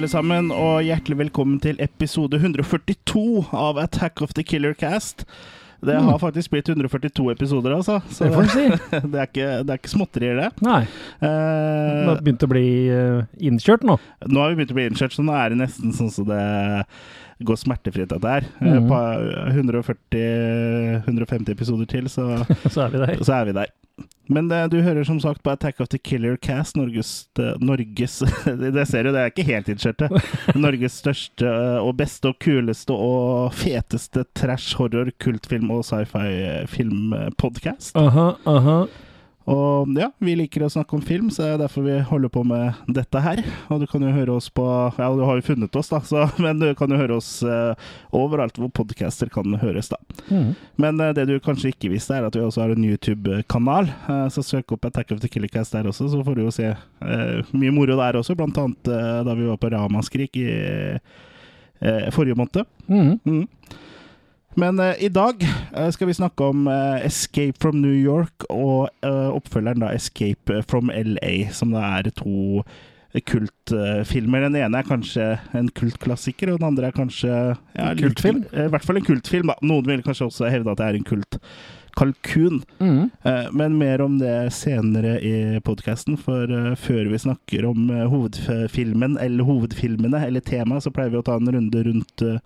Alle sammen, og hjertelig velkommen til episode 142 av Attack of the Killer Cast. Det har faktisk blitt 142 episoder, altså. Så Det si. det, er ikke, det er ikke småtterier, det. Nei. Det Eh, har begynt å bli eh, innkjørt nå. nå har vi begynt å bli innkjørt, så nå er det nesten sånn som det går smertefritt, dette her. Mm. På 140-150 episoder til, så Så er vi der. så er vi der. Men eh, du hører som sagt på Attack of the Killer Cast, Norges, eh, Norges Det ser du, det er ikke helt innskjørte. Norges største eh, og beste og kuleste og feteste trash, horror, kultfilm og sci-fi filmpodkast. Aha, aha. Og ja, vi liker å snakke om film, så det er derfor vi holder på med dette her. Og du kan jo høre oss på Ja, du har jo funnet oss, da, så, men du kan jo høre oss uh, overalt hvor podcaster kan høres, da. Mm. Men uh, det du kanskje ikke visste, er at vi også har en YouTube-kanal. Uh, så søk opp Attack of the Killercast der også, så får du jo se mye moro der også. Blant annet da vi var på Ramaskrik i forrige måned. Mhm. Mm. Men eh, i dag eh, skal vi snakke om eh, Escape from New York og eh, oppfølgeren da Escape from LA, som det er to kultfilmer. Den ene er kanskje en kultklassiker, og den andre er kanskje ja, Kultfilm? eh, I hvert fall en kultfilm. da. Noen vil kanskje også hevde at det er en kultkalkun. Mm. Eh, Men mer om det senere i podkasten, for eh, før vi snakker om eh, hovedfilmen, eller hovedfilmene, eller temaet, så pleier vi å ta en runde rundt eh,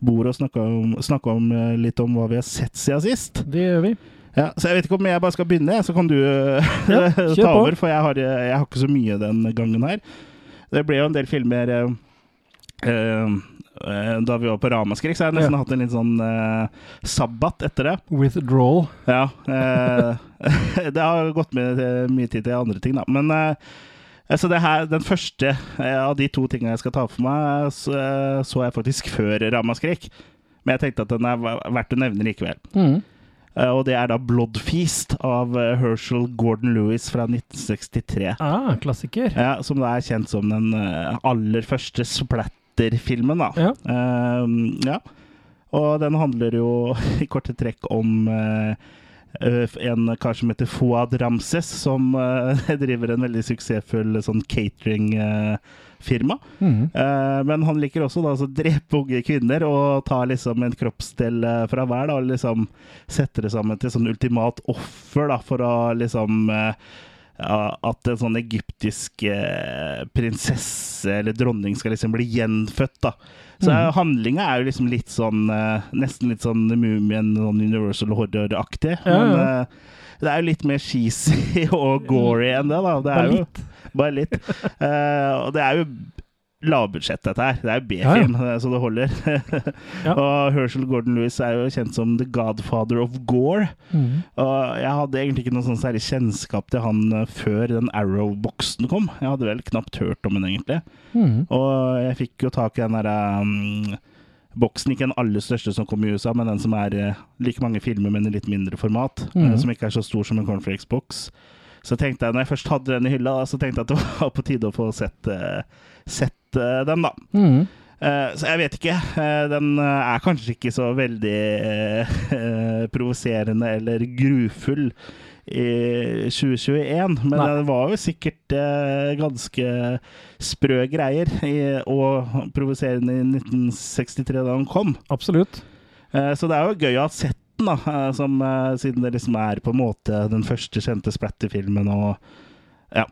bordet og snakke, om, snakke om, eh, litt om hva vi har sett siden sist. Det gjør vi. Ja, så jeg vet ikke om jeg bare skal begynne, så kan du eh, Ja, ta over, for jeg har, eh, jeg har ikke så mye den gangen her. Det ble jo en del filmer eh, da vi var på Ramaskrik, så har jeg nesten Ja. hatt en litt sånn eh, sabbat etter det. Withdrawal. Ja. Eh, det har gått med mye tid til andre ting, da. Men eh, altså det her, den første eh, av de to tingene jeg skal ta for meg, så, eh, så jeg faktisk før Ramaskrik. Men jeg tenkte at den er verdt å nevne likevel. Mm. Og det er da Bloodfeast av Herschel Gordon Lewis fra 1963. Ah, klassiker. Ja, som da er kjent som den aller første splatterfilmen, da. Ja. Ehm, ja. Og den handler jo i korte trekk om eh, en kar som heter Fouad Ramses, som eh, driver en veldig suksessfull sånn cateringfirma. Eh, men han liker også da, å drepe unge kvinner og ta liksom en kroppsdel eh, fra hver. Da, og liksom sette det sammen til sånn ultimat offer da, for å liksom eh, At en sånn egyptisk eh, prinsesse eller dronning skal liksom bli gjenfødt. da. Så mm. handlinga er jo liksom litt sånn eh, Nesten litt sånn Mumien, sånn Universal Horror-aktig. Ja, Men ja. eh, det er jo litt mer cheesy og gory enn det, da. Det er Bare jo, litt. bare litt. Uh, og det er jo lavbudsjett, dette her. Det er jo Ja, ja. B-film, eh, så det holder. Ja. Og Herschel Gordon Lewis er jo kjent som the godfather of gore. Mm. Og jeg hadde egentlig ikke noe sånn særlig kjennskap til han eh, før den Arrow-boksen kom. Jeg hadde vel knapt hørt om den, egentlig. Mm. Og jeg fikk jo tak i den derre um, boksen, ikke den aller største som kom i USA, men den som er eh, like mange filmer, men i litt mindre format. Mm. Som ikke er så stor som en cornflakes-boks. Så tenkte jeg, når jeg først hadde den i hylla, så tenkte jeg at det var på tide å få sett, eh, sett eh, den, da. Mhm. Eh, så jeg vet ikke. Eh, den er kanskje ikke så veldig provoserende eller grufull i 2021, men Nei. det var jo sikkert ganske sprø greier, og provoserende i 1963 da den kom. Absolutt. Så det er jo gøy å ha sett den, da, som, siden det liksom er på en måte den første kjente splatterfilmen. og ja.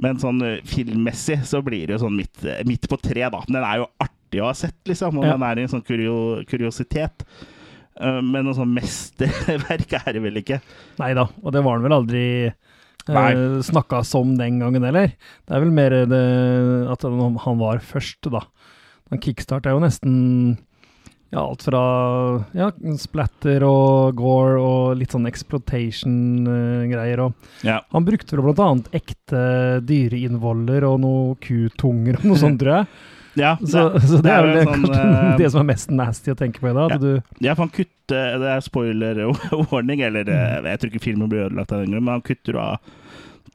Men sånn eh, filmmessig så blir det jo sånn midt, eh, midt på tre, da. Den er jo artig å ha sett, liksom, og Ja. den er en sånn kurio, kuriositet. Eh, Men noe sånn mesterverk er det vel ikke. Nei da, og det var han vel aldri uh, snakka som den gangen heller. Det er vel mer det at han var først, da. Han Kickstart er jo nesten ja, alt fra ja, splatter og gore og litt sånn exploitation-greier. og Ja. Han brukte vel blant annet ekte dyreinnvoller og noe kutunger og noe sånt, tror jeg. Ja, Så, så det, er vel det, sånn, kanskje eh, det som er mest nasty å tenke på i dag. Ja. Du, Ja, for han kutter Det er spoiler-warning, eller mm. Jeg tror ikke filmen blir ødelagt av den grunn, men han kutter av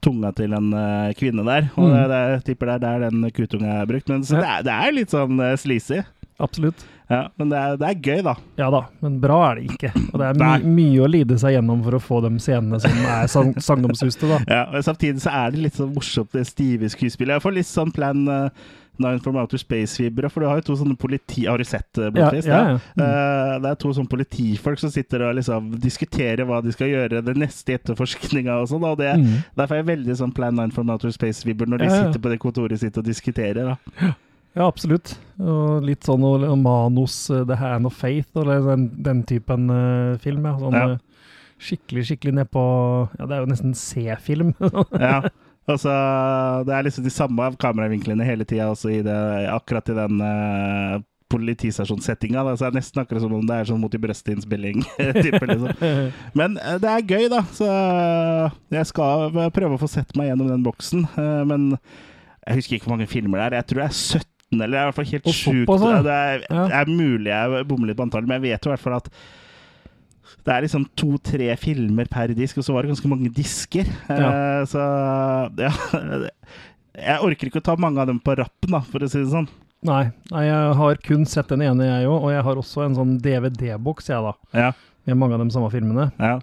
tunga til en eh, kvinne der. Og Mm. det, det, jeg tipper det er der den kutunga er brukt. Men det, er, det er litt sånn uh, sleazy. Absolutt. Ja, men det er, det er gøy, da. Ja da, men bra er det ikke. Og det er my mye å lide seg gjennom for å få de scenene som er sang sagnomsuste, da. Ja, og Samtidig så er det litt sånn morsomt, det stive skuespillet. Jeg får litt sånn Plan, uh, Nine from Outer Space-vibber. For du har jo to sånne politi... Har du sett uh, Ja, ja, ja. Mm. Uh, det er to sånne politifolk som sitter og liksom diskuterer hva de skal gjøre det neste etterforskninga og sånn. Og det, Mm. derfor er jeg veldig sånn Plan 9 from Outer Space-vibber når de Ja, ja. sitter på det kontoret sitt og diskuterer. da. Ja, absolutt. Og litt sånn og, og manus uh, The Hand of Faith, eller den, den typen uh, film. Ja. Sånn, Ja. uh, skikkelig, skikkelig nedpå Ja, det er jo nesten C-film. Ja. Altså, det er liksom de samme kameravinklene hele tida, også i det, akkurat i den uh, politistasjonssettinga. da, det er nesten akkurat som om det er sånn mot i brøstinnspilling. liksom. Men eh, det er gøy, da. Så eh, jeg skal prøve å få sett meg gjennom den boksen. eh, Men jeg husker ikke hvor mange filmer det er. Jeg tror det er 17, eller det er i hvert fall helt sjukt. Det. Det er, Ja. det er mulig jeg bommer litt på antallet, men jeg vet jo i hvert fall at det er liksom to-tre filmer per disk, og så var det ganske mange disker. Eh, Så ja Jeg orker ikke å ta mange av dem på rappen, da, for å si det sånn. Nei, nei, jeg har kun sett den ene, jeg òg. Og jeg har også en sånn DVD-boks, jeg, da. Ja, Med mange av de samme filmene. ja.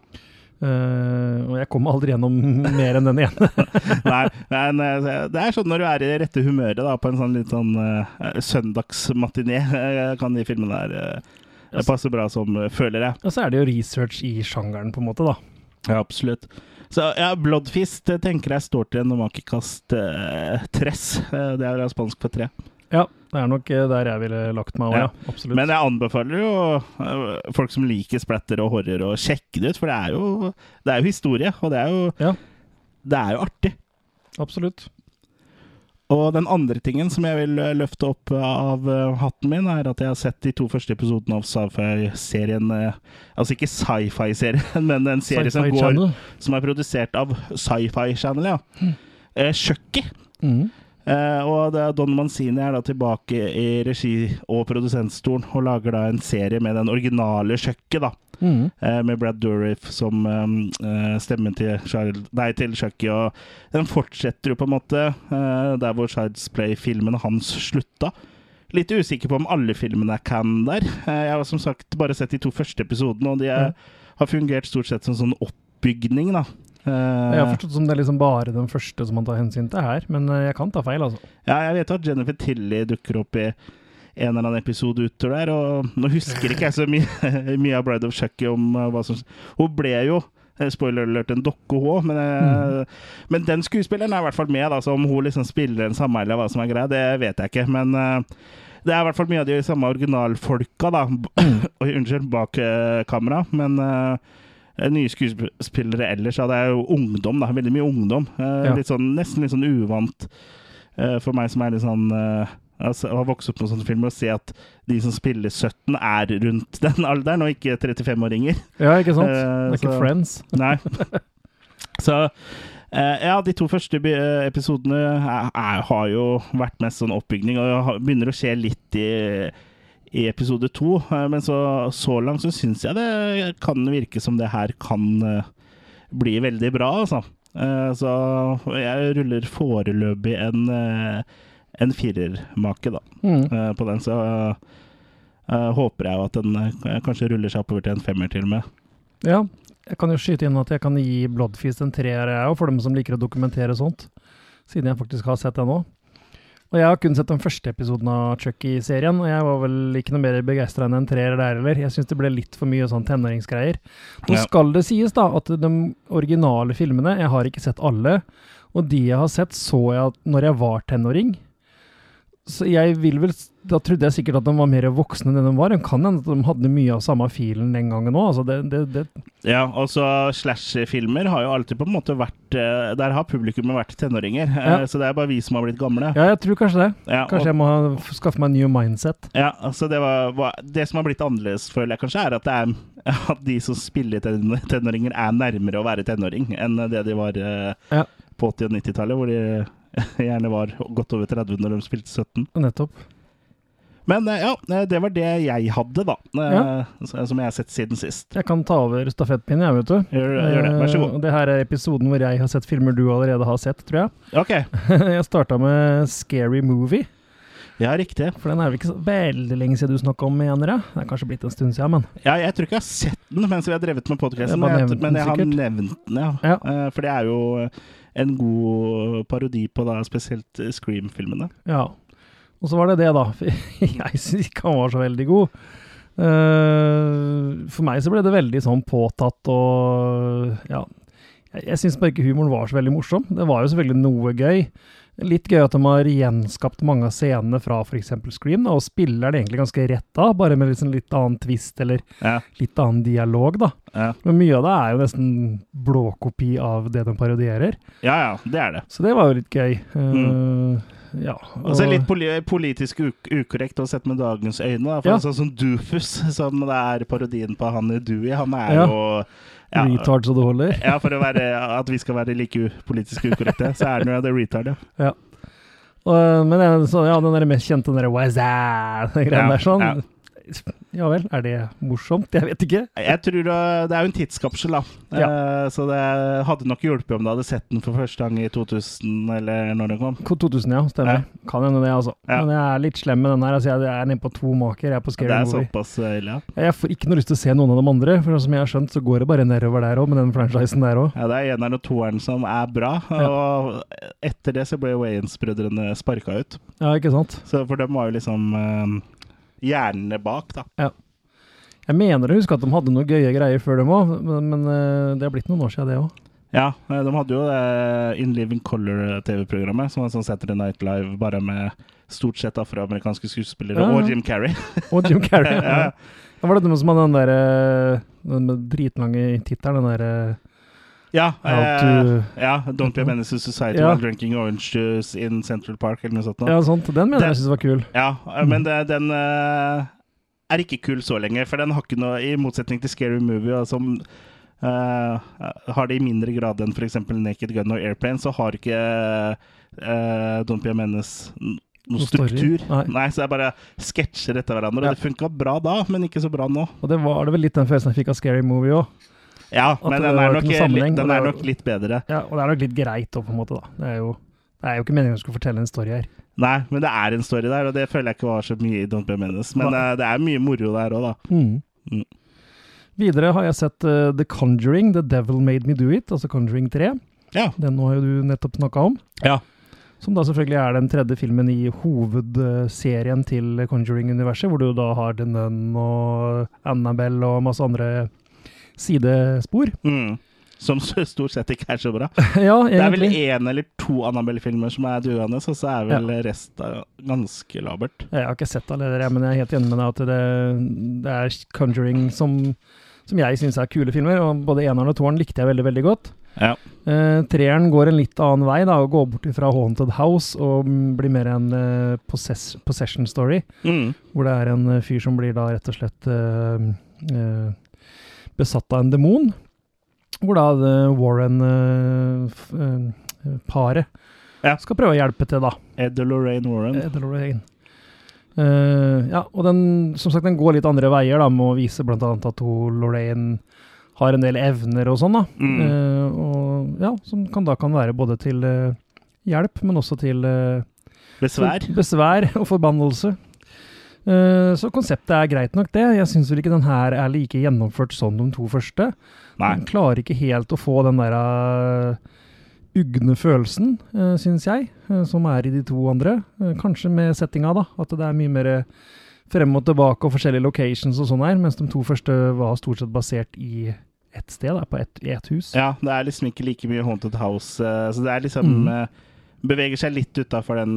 Eh, og jeg kommer aldri gjennom mer enn den ene. Nei, men eh, det er sånn når du er i rette humøret da, på en sånn litt sånn uh, søndagsmatiné, kan de filmene der det passer bra som, føler jeg. Og så er det jo research i sjangeren, på en måte, da. Ja, absolutt. Så ja, Bloodfist tenker jeg står til en makekast uh, tres. Eh, det er spansk for tre. Ja, det er nok eh, der jeg ville lagt meg òg, ja. Ja. Absolutt. Men jeg anbefaler jo eh, folk som liker splatter og horror, å sjekke det ut, for det er jo, det er jo historie, og det er jo, Ja. det er jo artig. Absolutt. Og den andre tingen som jeg vil eh, løfte opp av hatten min, er at jeg har sett de to første episodene av sci-fi-serien Altså ikke sci-fi-serien, men en serie som, går, som er produsert av Sci-Fi Channel, ja. Eh, Chucky. Mhm. Eh, og det Don Manzini er da tilbake i regi- og produsentstolen og lager da en serie med den originale Chucky, da. Mm. Uh, med Brad Dourif som um, uh, stemmen til, Child, nei, til Chucky. Og den fortsetter jo på en måte der hvor Child's Play-filmene hans slutta. Litt usikker på om alle filmene er can der. Jeg har som sagt bare sett de to første episodene, og de er, har fungert stort sett som sånn oppbygning, da. Eh, Jeg har forstått som det er liksom bare den første som man tar hensyn til her, men eh, jeg kan ta feil, altså. Ja, jeg vet at Jennifer Tilly dukker opp i en eller annen episode utover der, og nå husker ikke jeg så mye, mye av Bride of Chucky om uh, hva som Hun ble jo, eh, spoiler alert, en dokke òg, men, mm. men den skuespilleren er i hvert fall med, da, så om hun liksom spiller en samme eller hva som er greia, det vet jeg ikke, men eh, det er i hvert fall mye av de samme originalfolka, da. Oi, unnskyld, bak eh, kamera, men eh, nye skuespillere ellers, ja, det er jo ungdom, da. Veldig mye ungdom. Eh, Ja. litt sånn, nesten litt sånn uvant eh, for meg som er litt sånn eh, altså, har vokst opp med sånne filmer, å se at de som spiller 17, er rundt den alderen, og ikke 35-åringer. Ja, ikke sant? Eh, det er ikke Friends. Nei. Så eh, ja, de to første episodene er, er, har jo vært mest sånn oppbygning, og begynner å skje litt i, i episode to. Eh, men så, så langt så syns jeg det kan virke som det her kan eh, bli veldig bra, altså. Eh, så jeg ruller foreløpig en, en firermake, da, eh, på den. Så håper jeg at den kanskje ruller seg oppover til en femmer til og med. Ja, jeg kan jo skyte inn at jeg kan gi Bloodfeast en treer, jeg òg, for dem som liker å dokumentere sånt. Siden jeg faktisk har sett det òg. Og jeg har kun sett den første episoden av Chucky-serien, og jeg var vel ikke noe mer begeistra enn en treer der heller. Jeg syns det ble litt for mye sånn tenåringsgreier. Nå Ja. skal det sies, da, at de originale filmene Jeg har ikke sett alle, og de jeg har sett, så jeg når jeg var tenåring. Så jeg vil vel Da trodde jeg sikkert at de var mer voksne enn de var. Det kan hende at de hadde mye av samme filen den gangen òg. Altså det, det, det, Ja, altså slash-filmer har jo alltid på en måte vært eh, Der har publikummet vært tenåringer. eh, Ja. Så det er bare vi som har blitt gamle. Ja, jeg tror kanskje det. Ja, Kanskje jeg må ha- skaffe meg en new mindset. ja, altså det, var, det som har blitt annerledes, føler jeg kanskje, er at, det er at de som spiller ten tenåringer, er nærmere å være tenåring enn det de var eh, Ja. på 80- og 90-tallet, hvor de gjerne var godt over 30 når de spilte 17. Nettopp. Men eh, ja, eh, det var det jeg hadde, da. eh, Ja. Som jeg har sett siden sist. Jeg kan ta over stafettpinnen, jeg, vet du. Gjør, gjør det. Vær så god. Det her er episoden hvor jeg har sett filmer du allerede har sett, tror jeg. Ok. jeg starta med Scary Movie, Ja, riktig. for den er vel ikke så veldig lenge siden du snakka om, igjen, jeg. Det er kanskje blitt en stund siden, men Ja, jeg tror ikke jeg har sett den mens vi har drevet med podkasten, men, jeg har nevnt den, ja. Ja. Eh, For det er jo en god parodi på da spesielt eh, Scream-filmene. ja. Og så var det det, da. Jeg syns ikke han var så veldig god. Eh, for meg så ble det veldig sånn påtatt og Ja. Jeg syns bare ikke humoren var så veldig morsom. Det var jo selvfølgelig noe gøy. Litt gøy at de har gjenskapt mange av scenene fra f.eks. Scream, og spiller det egentlig ganske rett av, bare med liksom litt annen twist eller Ja, litt annen dialog, da. ja. Men mye av det er jo nesten blåkopi av det de parodierer. ja, ja det er det. Så det var jo litt gøy. Eh, Ja. Og så er litt politisk ukorrekt å sette med dagens øyne. Da. For Ja. Sånn som Doofus, som det er parodien på han Dewey, han er Ja. jo ja, Retard så det holder. ja, for være, at vi skal være like politisk ukorrekte, så er han jo the retard, ja. Og, men jeg, så, ja, den der mest kjente, den derre Wazza, den greia Ja, der sånn. ja. Ja vel, er det morsomt? Jeg vet ikke. Jeg tror uh, Det er jo en tidskapsel, da. Ja. så det hadde nok hjulpet om du hadde sett den for første gang i 2000, eller når den kom. 2000, ja. Stemmer. Kan hende det, altså. Ja. Men jeg er litt slem med den her. Altså, jeg er nede på to maker. Jeg er på Det er Movie. såpass uh, ille, ja. Jeg får ikke noe lyst til å se noen av de andre, for som jeg har skjønt, så går det bare nedover der òg, med den franchisen der òg. Ja, Det er eneren og toeren som er bra, og etter det så ble Wayans-brødrene sparka ut. Ja, ikke sant? Så For dem var jo liksom hjernene bak, da. Jeg mener å huske at de hadde noen gøye greier før dem òg, men, men eh, det har blitt noen år siden, det òg. Ja, eh, de hadde jo det In Living Color-TV-programmet, som var sånn Saturday Night Live bare med stort sett afroamerikanske skuespillere, Ja, ja. og Jim Carrey. Og Jim Carrey. Ja. ja. Da var det noen som hadde den der eh, Den dritlange tittelen, den derre Ja, eh, ja, Don't be a menace to society Ja. while drinking orange juice in Central Park, eller noe sånt. Ja, sånt. Den mener Den- jeg synes var kul. Ja, eh, men det, den uh, er ikke kul så lenge, for den har ikke noe I motsetning til Scary Movie, som uh, har det i mindre grad enn f.eks. Naked Gun og Airplane, så har ikke uh, Don't Be a Menace noen struktur. Nei. så det er bare sketsjer etter hverandre. Ja. Og det funka bra da, men ikke så bra nå. Og det var det vel litt den følelsen jeg fikk av Scary Movie òg. Ja, men den er, nok, litt, den er nok litt bedre. Ja, og det er nok litt greit òg, på en måte, da. Det er jo, det er jo ikke meningen å skulle fortelle en story her. Nei, men det er en story der, og det føler jeg ikke var så mye i Don't Be Menes. Menace. Men Nei. eh, det er mye moro der òg, da. Mm. Mm. Videre har jeg sett uh, The Conjuring, The Devil Made Me Do It, altså Conjuring 3. Ja. Den har jo du nettopp snakka om. Ja. Som da selvfølgelig er den tredje filmen i hovedserien til Conjuring-universet, hvor du da har The Nun og Annabelle og masse andre sidespor. Mm. Som stort sett ikke er så bra. ja, Det er vel én eller to Annabelle-filmer som er duende, så så er vel resten ganske labert. Jeg har ikke sett alle dere, men jeg er helt enig med deg at det, det er Conjuring som, som jeg syns er kule filmer. og Både eneren og toeren likte jeg veldig veldig godt. Ja. Eh, treeren går en litt annen vei, da, og går bort fra Haunted House og blir mer en uh, possess possession story. Mm. Hvor det er en eh, fyr som blir da rett og slett uh, besatt av en demon. Hvor da eh, Warren-paret Ja. skal prøve å hjelpe til, da. Ed og Lorraine Warren. Ed og Lorraine. Uh, ja, og den, som sagt, den går litt andre veier, da, med å vise blant annet at hun, Lorraine har en del evner og sånn, da. Mm. Uh, og ja, som kan, da kan være både til uh, hjelp, men også til eh, Besvær. besvær og forbannelse. Eh, så konseptet er greit nok, det. Jeg syns vel ikke den her er like gjennomført som de to første. Nei. Den klarer ikke helt å få den der uh, ugne følelsen, uh, syns jeg, uh, som er i de to andre. Kanskje med settinga, da. At det er mye mer frem og tilbake og forskjellige locations og sånn her, mens de to første var stort sett basert i ett sted, da, på ett, i ett hus. Ja, det er liksom ikke like mye Haunted House, så det er liksom Mm. Beveger seg litt utafor den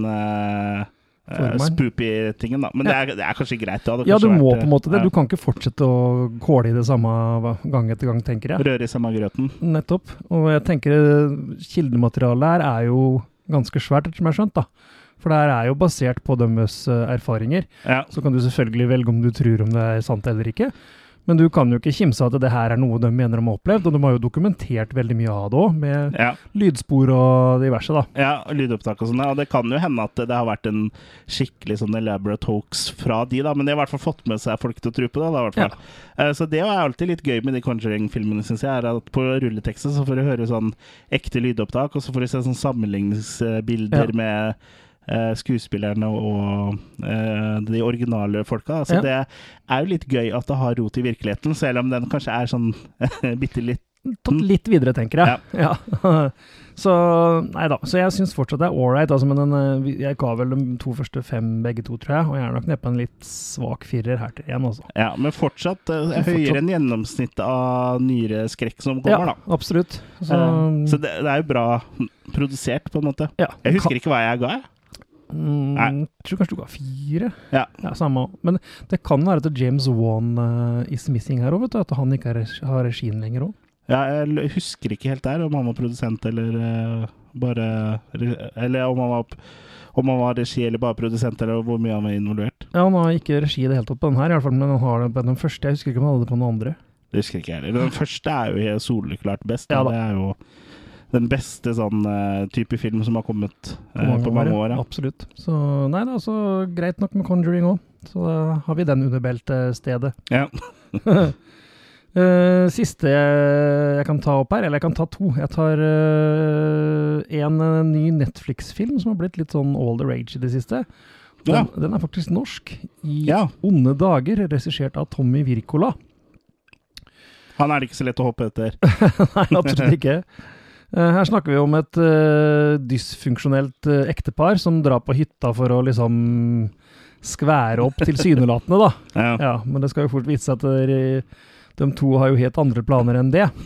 uh, spoopy-tingen, da. Men det, er, det er kanskje greit. Det Ja, du må vært, på en måte det. ja, Du kan ikke fortsette å kåle i det samme gang etter gang, tenker jeg. Røre i samme grøten. Nettopp. Og jeg tenker eh, kildematerialet her er jo ganske svært, etter som jeg har skjønt. da. For det her er jo basert på deres eh, erfaringer. Ja. Så kan du selvfølgelig velge om du tror om det er sant eller ikke. Men du kan jo ikke kimse av at det her er noe de mener de har opplevd, og de har jo dokumentert veldig mye av det òg, med Ja, lydspor og diverse, da. ja, lydopptak og sånn. Og det kan jo hende at det har vært en skikkelig sånn elaborate hoax fra de, da. Men de har i hvert fall fått med seg folk til å tro på det. da, i hvert fall. Ja. Så det er alltid litt gøy med de Conjuring-filmene, syns jeg. er at På rulleteksten så får du høre sånn ekte lydopptak, og så får du se sånn sammenligningsbilder Ja. med eh, skuespillerne og eh, de originale folka. Så Ja. det er jo litt gøy at det har rot i virkeligheten, selv om den kanskje er sånn bitte litt tatt litt videre, tenker jeg. Ja. så nei da. Så jeg syns fortsatt det er ålreit. Altså, men den, eh, jeg ga vel de to første fem begge to, tror jeg. Og jeg er nok neppe en litt svak firer her til én, altså. Ja, men fortsatt uh, fortsatt. høyere enn gjennomsnittet av nyere skrekk som Ja, kommer, da. absolutt. Så, uh, så det, det er jo bra produsert, på en måte. ja. Jeg husker ikke hva jeg ga, jeg. Mm, jeg tror kanskje du ga fire. Ja. samme. Men det kan være at James Wan uh, is missing her òg, vet du. At han ikke har, regi- regien lenger òg. Ja, jeg husker ikke helt der om han var produsent eller uh, bare Eller om han var, om han var regi eller bare produsent, eller hvor mye han var involvert. Ja, han har ikke regi i det hele tatt på den her, i hvert fall, men han har det på den første. Jeg husker ikke om han hadde det på den andre. Det husker ikke jeg heller. Den første er jo helt soleklart best. Ja da. det er jo den beste sånn eh, type film som har kommet På eh, på mange år. Ja. Absolutt. Så nei da, så greit nok med Conjuring òg. Så da har vi den under beltestedet. Ja. Uh, siste jeg, jeg kan ta opp her, eller jeg kan ta to. Jeg tar uh, en eh, ny Netflix-film som har blitt litt sånn all the rage i det siste. Den, Ja. den er faktisk norsk. I ja. Onde dager, regissert av Tommy Wirkola. Han er det ikke så lett å hoppe etter. Nei, absolutt ikke. Eh, Her snakker vi om et uh, dysfunksjonelt uh, ektepar som drar på hytta for å liksom skvære opp tilsynelatende, da. Ja. Ja, men det skal jo fort vise seg at de, de to har jo helt andre planer enn det.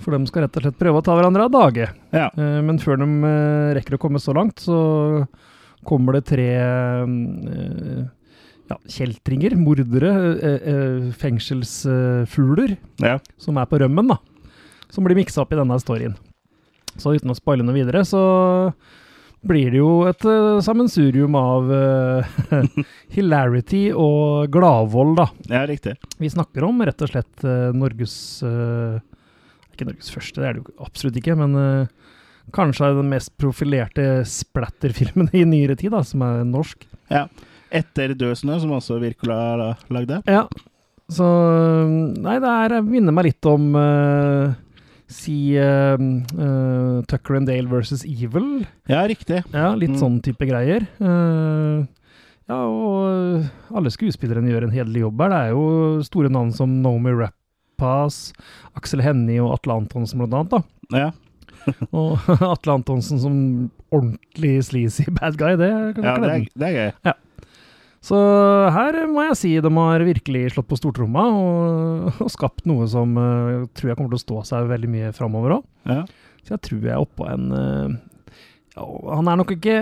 For de skal rett og slett prøve å ta hverandre av dage. Ja. Uh, Men før de rekker å komme så langt, så kommer det tre ja, kjeltringer, mordere, fengselsfugler, som er på rømmen, da. Som blir miksa opp i denne storyen. Så uten å spoile noe videre, så blir det jo et uh, sammensurium av uh, hilarity og gladvold, da. ja, riktig. Vi snakker om rett og slett uh, Norges Ikke Norges første, det er det jo absolutt ikke, men kanskje den mest profilerte splatterfilmen i nyere tid, da, som er norsk. Ja. Etter Død snø, som også Wirkola lagde. Ja, så Nei, det er, minner meg litt om eh, Si uh, uh, Tucker and Dale versus Evil. Ja, riktig. Ja, litt Mm. sånn type greier. Uh, ja, og alle skuespillerne gjør en hederlig jobb her. Det er jo store navn som Nomi Rappas, Aksel Hennie og Atle Antonsen blant annet, da. Ja, Og Atle Antonsen som ordentlig sleazy bad guy, det kan ja ja, det, er, det er gøy. Så her må jeg si de har virkelig slått på stortromma og, og skapt noe som uh, tror jeg kommer til å stå seg veldig mye framover òg. Ja. Så jeg tror jeg er oppå en uh, ja, Han er nok ikke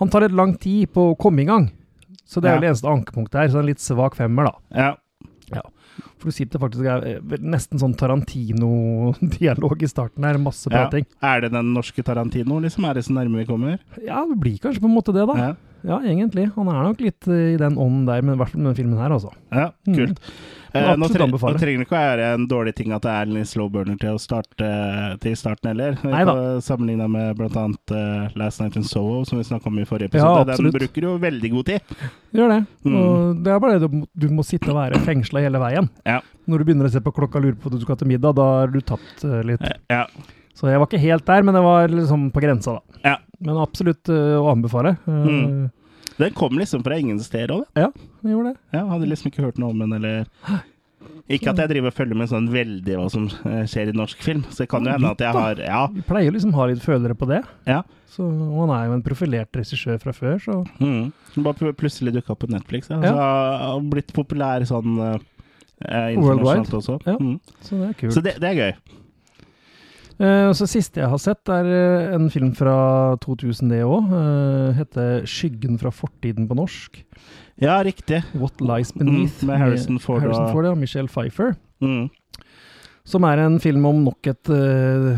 Han tar litt lang tid på å komme i gang. Så det er Ja. det eneste ankepunktet her. Så en litt svak femmer, da. Ja. For du sitter faktisk er, nesten sånn Tarantino-dialog i starten her. Masse Ja. prating. Er det den norske Tarantino, liksom? Er det så nærme vi kommer? Ja, det blir kanskje på en måte det, da. Ja, egentlig. Han er nok litt eh, i den ånden der, men i hvert fall med filmen her, altså. ja Mm. kult. Mm. Eh, nå, tre nå trenger det ikke å være en dårlig ting at det er en slow burner til starte til starten heller. Sammenligna med bl.a. Uh, Last Night in Soho, som vi snakka om i forrige episode. Ja. Den bruker jo veldig god tid. Gjør det. Mm. Og det er bare det du, du må sitte og være fengsla hele veien. Ja. Når du begynner å se på klokka og lurer på hva du skal til middag, da er du tatt uh, litt. Ja. Så jeg var ikke helt der, men det var liksom på grensa, da. Ja. Men absolutt eh, å anbefale. Eh, Mm. Den kom liksom fra ingen steder òg, den gjorde det. Ja, hadde liksom ikke hørt noe om den, eller Ikke at jeg driver og følger med sånn veldig hva som eh, skjer i norsk film, så det kan jo hende at jeg har Ja. Vi pleier liksom å ha litt følere på det. Ja. Så, og han er jo en profilert regissør fra før, så Mm. Bare plutselig dukka opp på Netflix. Ja. Ja. Så har blitt populær sånn eh, eh, internasjonalt også. Ja. Mm. Så det er kult. Så det, det er gøy. Eh, og så siste jeg har sett, er uh, en film fra 2000, det òg. Uh, heter 'Skyggen fra fortiden' på norsk. Ja, riktig. 'What Lies Beneath'. Mm, med Harrison Ford Harrison og- ja, Michelle Pfeiffer. Mm. Som er en film om nok et uh,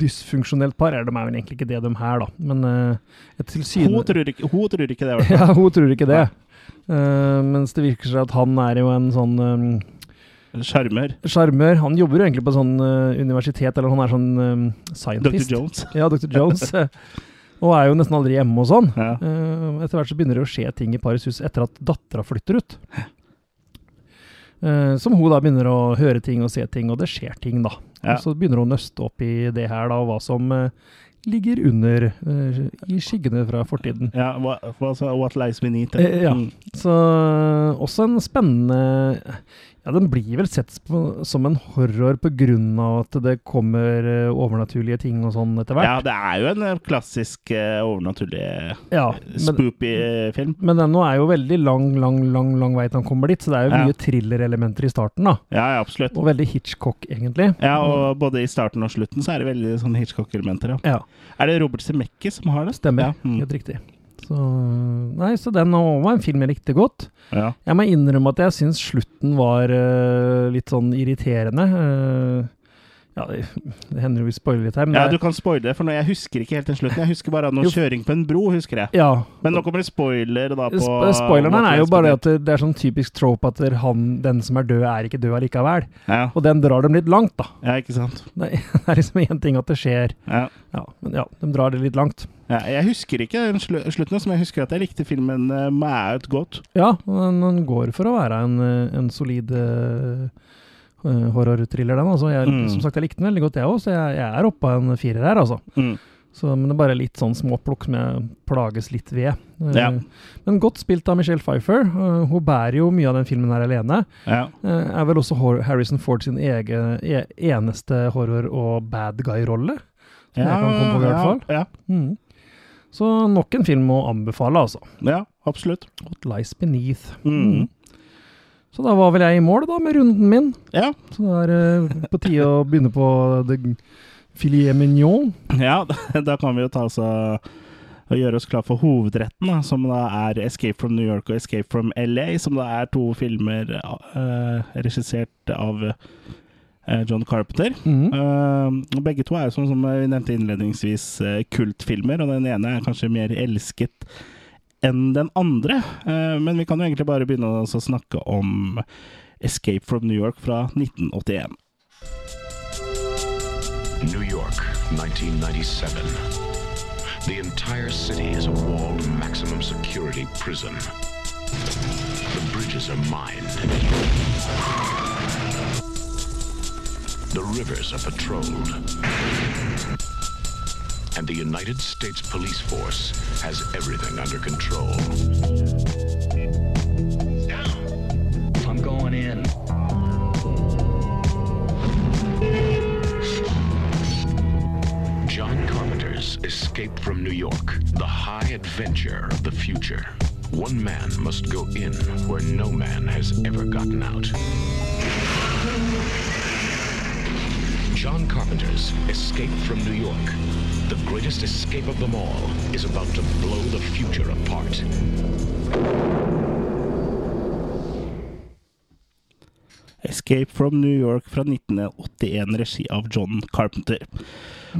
dysfunksjonelt par. Er de er vel egentlig ikke det, de her, da. Men uh, et tilsyn... Hun, tror ikke, hun tror ikke det, i hvert fall. Ja, hun tror ikke det. Eh, mens det virker seg at han er jo en sånn um, Sjarmør. sjarmør. Han jobber jo egentlig på sånn uh, universitet, eller han er sånn um, Dr. scientist. Jones. Ja, Dr. Jones. og er jo nesten aldri hjemme og sånn. Ja. Uh, etter hvert så begynner det å skje ting i parets hus etter at dattera flytter ut. Uh, som hun da begynner å høre ting og se ting, og det skjer ting, da. Ja. Og så begynner hun å nøste opp i det her, da, og hva som ligger under uh, i skyggene fra fortiden. Ja, hva, hva, sa- what lies beneath. Uh, ja. Mm. Så også en spennende Ja, Den blir vel sett på, som en horror av at det kommer uh, overnaturlige ting og sånn etter hvert. Ja, det er jo en eh, klassisk uh, overnaturlig Ja, men, spoopy film. men den nå er jo veldig lang, lang, lang lang vei til han kommer dit, så det er jo Ja. mye thriller-elementer i starten, da. Ja, ja, absolutt. Og veldig Hitchcock, egentlig. Ja, og både i starten og slutten så er det veldig sånn Hitchcock-elementer. Ja. Ja, Er det Robert Zemecki som har det? stemmer. Ja, mm. Helt riktig. Så, nei, så den var en film jeg likte godt. ja. Jeg må innrømme at jeg syns slutten var uh, litt sånn irriterende. Eh, ja, det, hender vi spoiler litt her, men ja, du kan spoile det, for nå, jeg husker ikke helt den slutten. Jeg husker bare noe Jo. kjøring på en bro, husker jeg. ja, Men nå kommer det spoiler da på Sp Spoileren er jo bare at det, er sånn typisk trope at han, den som er død, er ikke død allikevel. Ja, Og den drar dem litt langt, da. ja ikke sant. Det, det er liksom én ting at det skjer, Ja. ja, men ja, de drar det litt langt. Ja, jeg husker ikke den slu slutten, som jeg husker at jeg likte filmen uh, meget godt. Ja, men den går for å være en, eh, en solid uh, horror-thriller, den. Altså. Jeg, Mm. Som sagt, jeg likte den veldig godt, jeg òg, så jeg, jeg er oppe av en firer her, altså. Mm. Så, men det er bare litt sånn småplukk som jeg plages litt ved. Eh, Ja. Men godt spilt av Michelle Pfeiffer. Eh, hun bærer jo mye av den filmen her alene. Ja. Eh, er vel også Harrison Ford sin egen, e eneste horror- og bad guy-rolle. Som jeg kan komme på, i hvert fall. Ja, Mm. Så nok en film å anbefale, altså. ja, absolutt. What Lies Beneath. Mm. Så da var vel jeg i mål, da, med runden min. Ja. Så det er det på tide å begynne på filet mignon. ja, da kan vi jo ta oss og gjøre oss klar for hovedretten, da, som da er 'Escape from New York' og 'Escape from LA', som da er to filmer uh, regissert av eh, John Carpenter. Mm Eh, og begge to er jo som, som vi nevnte innledningsvis eh, kultfilmer, og den ene er kanskje mer elsket enn den andre. Eh, men vi kan jo egentlig bare begynne å snakke om 'Escape from New York' fra 1981. New York, 1997. The entire city is a walled maximum security prison. The bridges are mined. The rivers are patrolled. And the United States Police Force has everything under control. I'm going in. John Carpenter's Escape from New York, the high adventure of the future. One man must go in where no man has ever gotten out. John Carpenter's Escape from New York, the greatest escape of them all, is about to blow the future apart. Escape from New York fra 1981, regi av John Carpenter.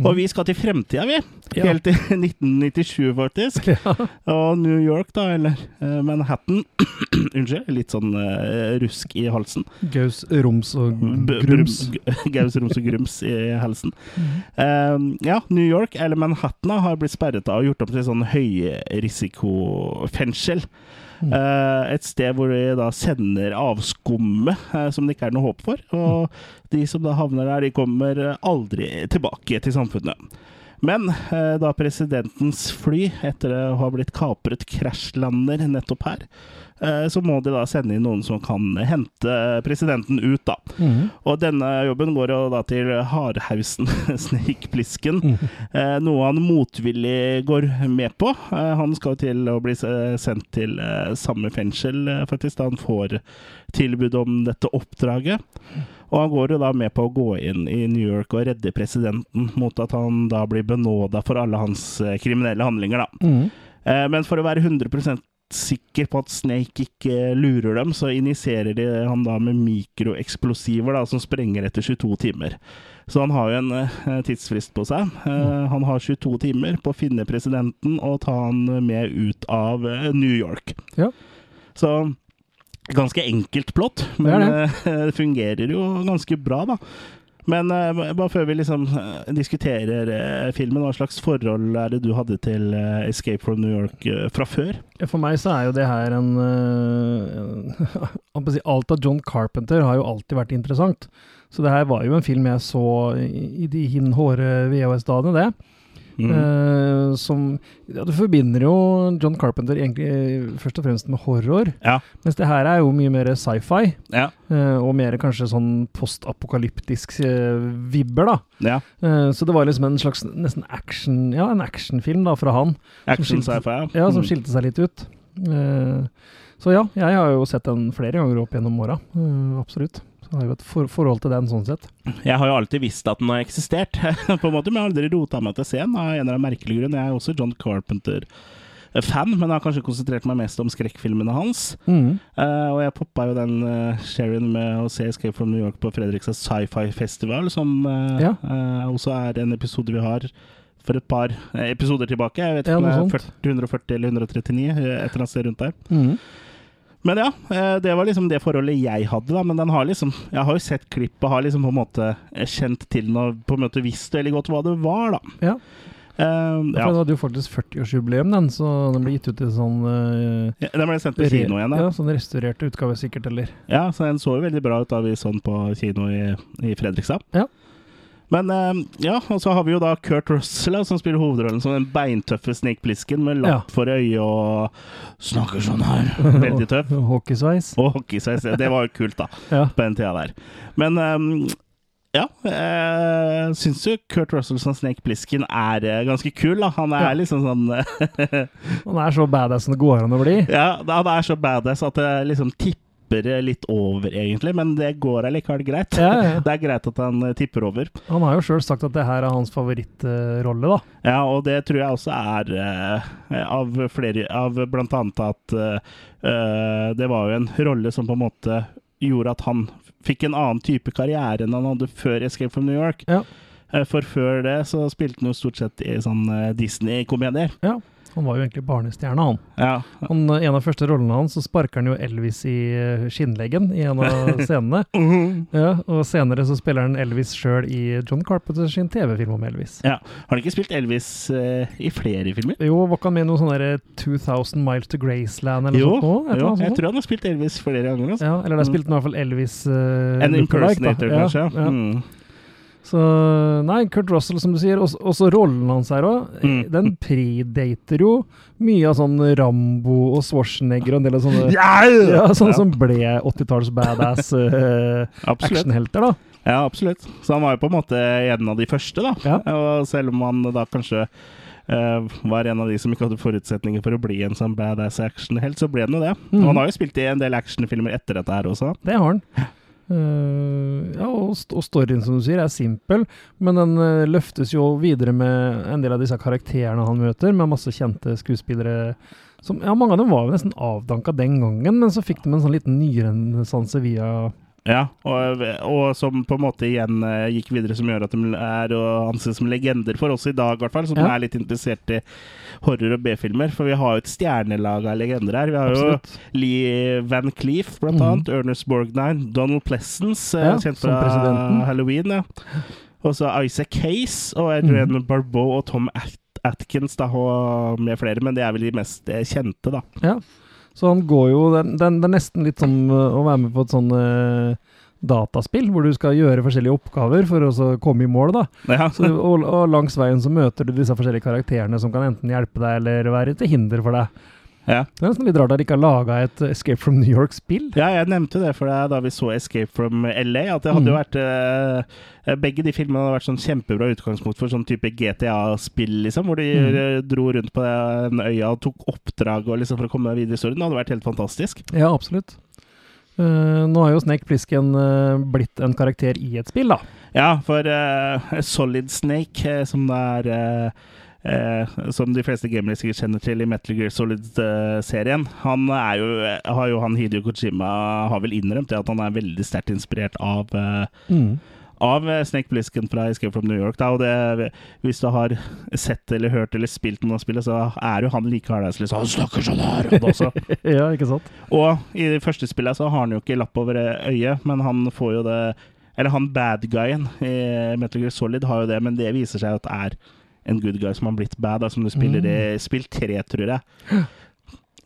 Og vi skal til fremtida, vi. Helt til 1997, faktisk. Og New York, da, eller eh, Manhattan. Unnskyld, litt sånn eh, rusk i halsen. Gaus, Roms og Grums. brum- Gaus, roms og grums i halsen. Eh, ja, New York, eller Manhattan, har blitt sperret av og gjort om til sånn høyrisikofengsel. Eh, et sted hvor de da sender avskummet eh, som det ikke er noe håp for. Og de som da havner der, de kommer aldri tilbake til samfunnet. Men eh, da presidentens fly, etter å ha blitt kapret, krasjlander nettopp her, eh, så må de da sende inn noen som kan hente presidenten ut, da. Mhm. Og denne jobben går jo da til Hardhausen, Snake Plissken. Eh, noe han motvillig går med på. Han skal til å bli sendt til samme fengsel, faktisk, da han får tilbud om dette oppdraget. Og han går jo da med på å gå inn i New York og redde presidenten mot at han da blir benåda for alle hans eh, kriminelle handlinger, da. Mm. Eh, Men for å være 100% sikker på at Snake ikke lurer dem, så injiserer de han da med mikroeksplosiver da, som sprenger etter 22 timer. Så han har jo en eh, tidsfrist på seg. Eh, han har 22 timer på å finne presidenten og ta han med ut av eh, New York. Ja. Så ganske enkelt plott, men Det det. det fungerer jo ganske bra, da. Men eh, bare før vi liksom eh, diskuterer eh, filmen, hva slags forhold er det du hadde til eh, Escape from New York eh, fra før? For meg så er jo det her en, eh, en Alt av John Carpenter har jo alltid vært interessant. Så det her var jo en film jeg så i, de hin hårde VHS-dagene, det. Mm. Uh, som ja, Du forbinder jo John Carpenter egentlig først og fremst med horror, Ja. mens det her er jo mye mer sci-fi. Ja. Uh, og mer kanskje sånn postapokalyptisk uh, vibber, da. ja. Uh, så det var liksom en slags nesten action Ja, en actionfilm da fra han. Action sci-fi, ja. Ja, som Mm. skilte seg litt ut. Eh, så ja, jeg har jo sett den flere ganger opp gjennom åra. eh, absolutt. Så har jo et for forhold til den sånn sett. Jeg har jo alltid visst at den har eksistert, på en måte, men jeg har aldri rota meg til scenen av en eller annen merkelig grunn. Jeg er også John Carpenter-fan, men jeg har kanskje konsentrert meg mest om skrekkfilmene hans. Mm. Uh, og jeg poppa jo den uh, Sharon med å se Escape from New York på Fredrikstad Sci-Fi Festival, som uh, Ja. uh, også er en episode vi har for et par eh, episoder tilbake. Jeg vet ikke om det er 140 eller 139, eh, et eller annet sted rundt der. Mm. Men ja, eh, det var liksom det forholdet jeg hadde, da. Men den har liksom Jeg har jo sett klippet, har liksom på en måte eh, kjent til den og på en måte visst veldig godt hva det var, da. Ja. For ja. Den hadde jo faktisk 40-årsjubileum, den, så den ble gitt ut i sånn uh, Ja, Den ble sendt på kino igjen, da. ja. Sånn restaurerte utgave, sikkert, eller Ja, så den så jo veldig bra ut da vi så den på kino i, i Fredrikstad. Ja. Men eh, ja, og så har vi jo da Kurt Russell som spiller hovedrollen som den beintøffe Snake Plissken med lapp for øyet og snakker sånn her. Veldig tøff. Hockeysveis. Og hockeysveis. Det var jo kult, da. Ja. på den tida der. Men ehm, ja, jeg syns jo Kurt Russell som Snake Plissken er eh, ganske kul. da Han er Ja. liksom sånn Han er så badass som det går an å bli. Ja, han er så badass at det liksom tipper litt over, egentlig. Men det går allikevel greit. Ja, ja, ja. Det er greit at han eh, tipper over. Han har jo sjøl sagt at det her er hans favorittrolle, da. Ja, og det tror jeg også er uh, av flere Av blant annet at eh, det var jo en rolle som på en måte gjorde at han fikk en annen type karriere enn han hadde før Escape from New York. Ja. For før det så spilte han jo stort sett i sånn Disney-komedier. Ja. Han var jo egentlig barnestjerne, han. Ja. han. En av første rollene hans, så sparker han jo Elvis i eh, skinnleggen i en av scenene. Ja, og senere så spiller han Elvis sjøl i John Carpenter sin TV-film om Elvis. ja. Har han ikke spilt Elvis eh, i flere filmer? Jo, var ikke han med noe sånn derre 2000 Miles to Graceland eller Jo, noe sånt? eller jo, jeg tror han har spilt Elvis flere ganger. Altså. Ja, eller der spilte han i hvert fall Elvis uh, En impersonator, kanskje. Ja. Mm. Så nei, Kurt Russell, som du sier, også, også rollen hans her òg, Mm. den predater jo mye av sånn Rambo og Schwarzenegger og en del av sånne ja, sånne som ble 80-talls badass uh, actionhelter, da. Ja, absolutt. Så han var jo på en måte en av de første, da. Ja. Og selv om han da kanskje uh, var en av de som ikke hadde forutsetninger for å bli en sånn badass actionhelt, så ble han jo det. Mm. Og han har jo spilt i en del actionfilmer etter dette her også. Det har han. Eh, ja, og, og storyen, som du sier, er simpel, men den uh, løftes jo videre med en del av disse karakterene han møter, med masse kjente skuespillere. Som, ja, Mange av dem var jo nesten avdanka den gangen, men så fikk de en sånn liten nyrenessanse via Ja, og, og som på en måte igjen eh, gikk videre, som gjør at de er å anse som legender for oss i dag, i hvert fall, som Ja. er litt interessert i horror- og B-filmer. For vi har jo et stjernelag av legender her. Vi har Absolutt. jo Lee Van Cleef, blant mm. annet. Ernest Borgnine. Donald Plessons eh, Ja, kjent fra. Halloween. Ja. Og så Isaac Case og Adrian Mhm. Barbeau og Tom At Atkins da, og med flere, men det er vel de mest eh, kjente, da. Ja. Så han går jo Det er nesten litt som uh, å være med på et sånn uh, dataspill, hvor du skal gjøre forskjellige oppgaver for å komme i mål, da. Ja. Så, og, og langs veien så møter du disse forskjellige karakterene som kan enten hjelpe deg eller være til hinder for deg. Ja. Det er nesten litt rart at de ikke har laga et Escape from New York-spill. Ja, jeg nevnte det for deg da vi så 'Escape from LA'. At det hadde jo Mhm. vært eh, Begge de filmene hadde vært sånn kjempebra utgangspunkt for sånn type GTA-spill, liksom. Hvor de Mhm. eh, dro rundt på den øya og tok oppdrag og liksom for å komme videre i historien. Det hadde vært helt fantastisk. Ja, absolutt. Uh, nå har jo Snake Plissken uh, blitt en karakter i et spill, da. Ja, for uh, Solid Snake, eh, som det er eh, eh, Som de fleste gamere sikkert kjenner til i Metal Gear Solid-serien. Han er jo har jo han Hideo Kojima har vel innrømt det at han er veldig sterkt inspirert av eh, av eh, Snake Blisken fra Escape from New York. Da, og det, hvis du har sett eller hørt eller spilt noen av spillet, så er jo han like. Så han snakker sånn her! også. ja, ikke sant? Og i det første spillet så har han jo ikke lapp over øyet, men han får jo det Eller han bad guyen i Metal Gear Solid har jo det, men det viser seg at det er en good guy som har blitt bad, da, som du spiller i spill tre, tror jeg.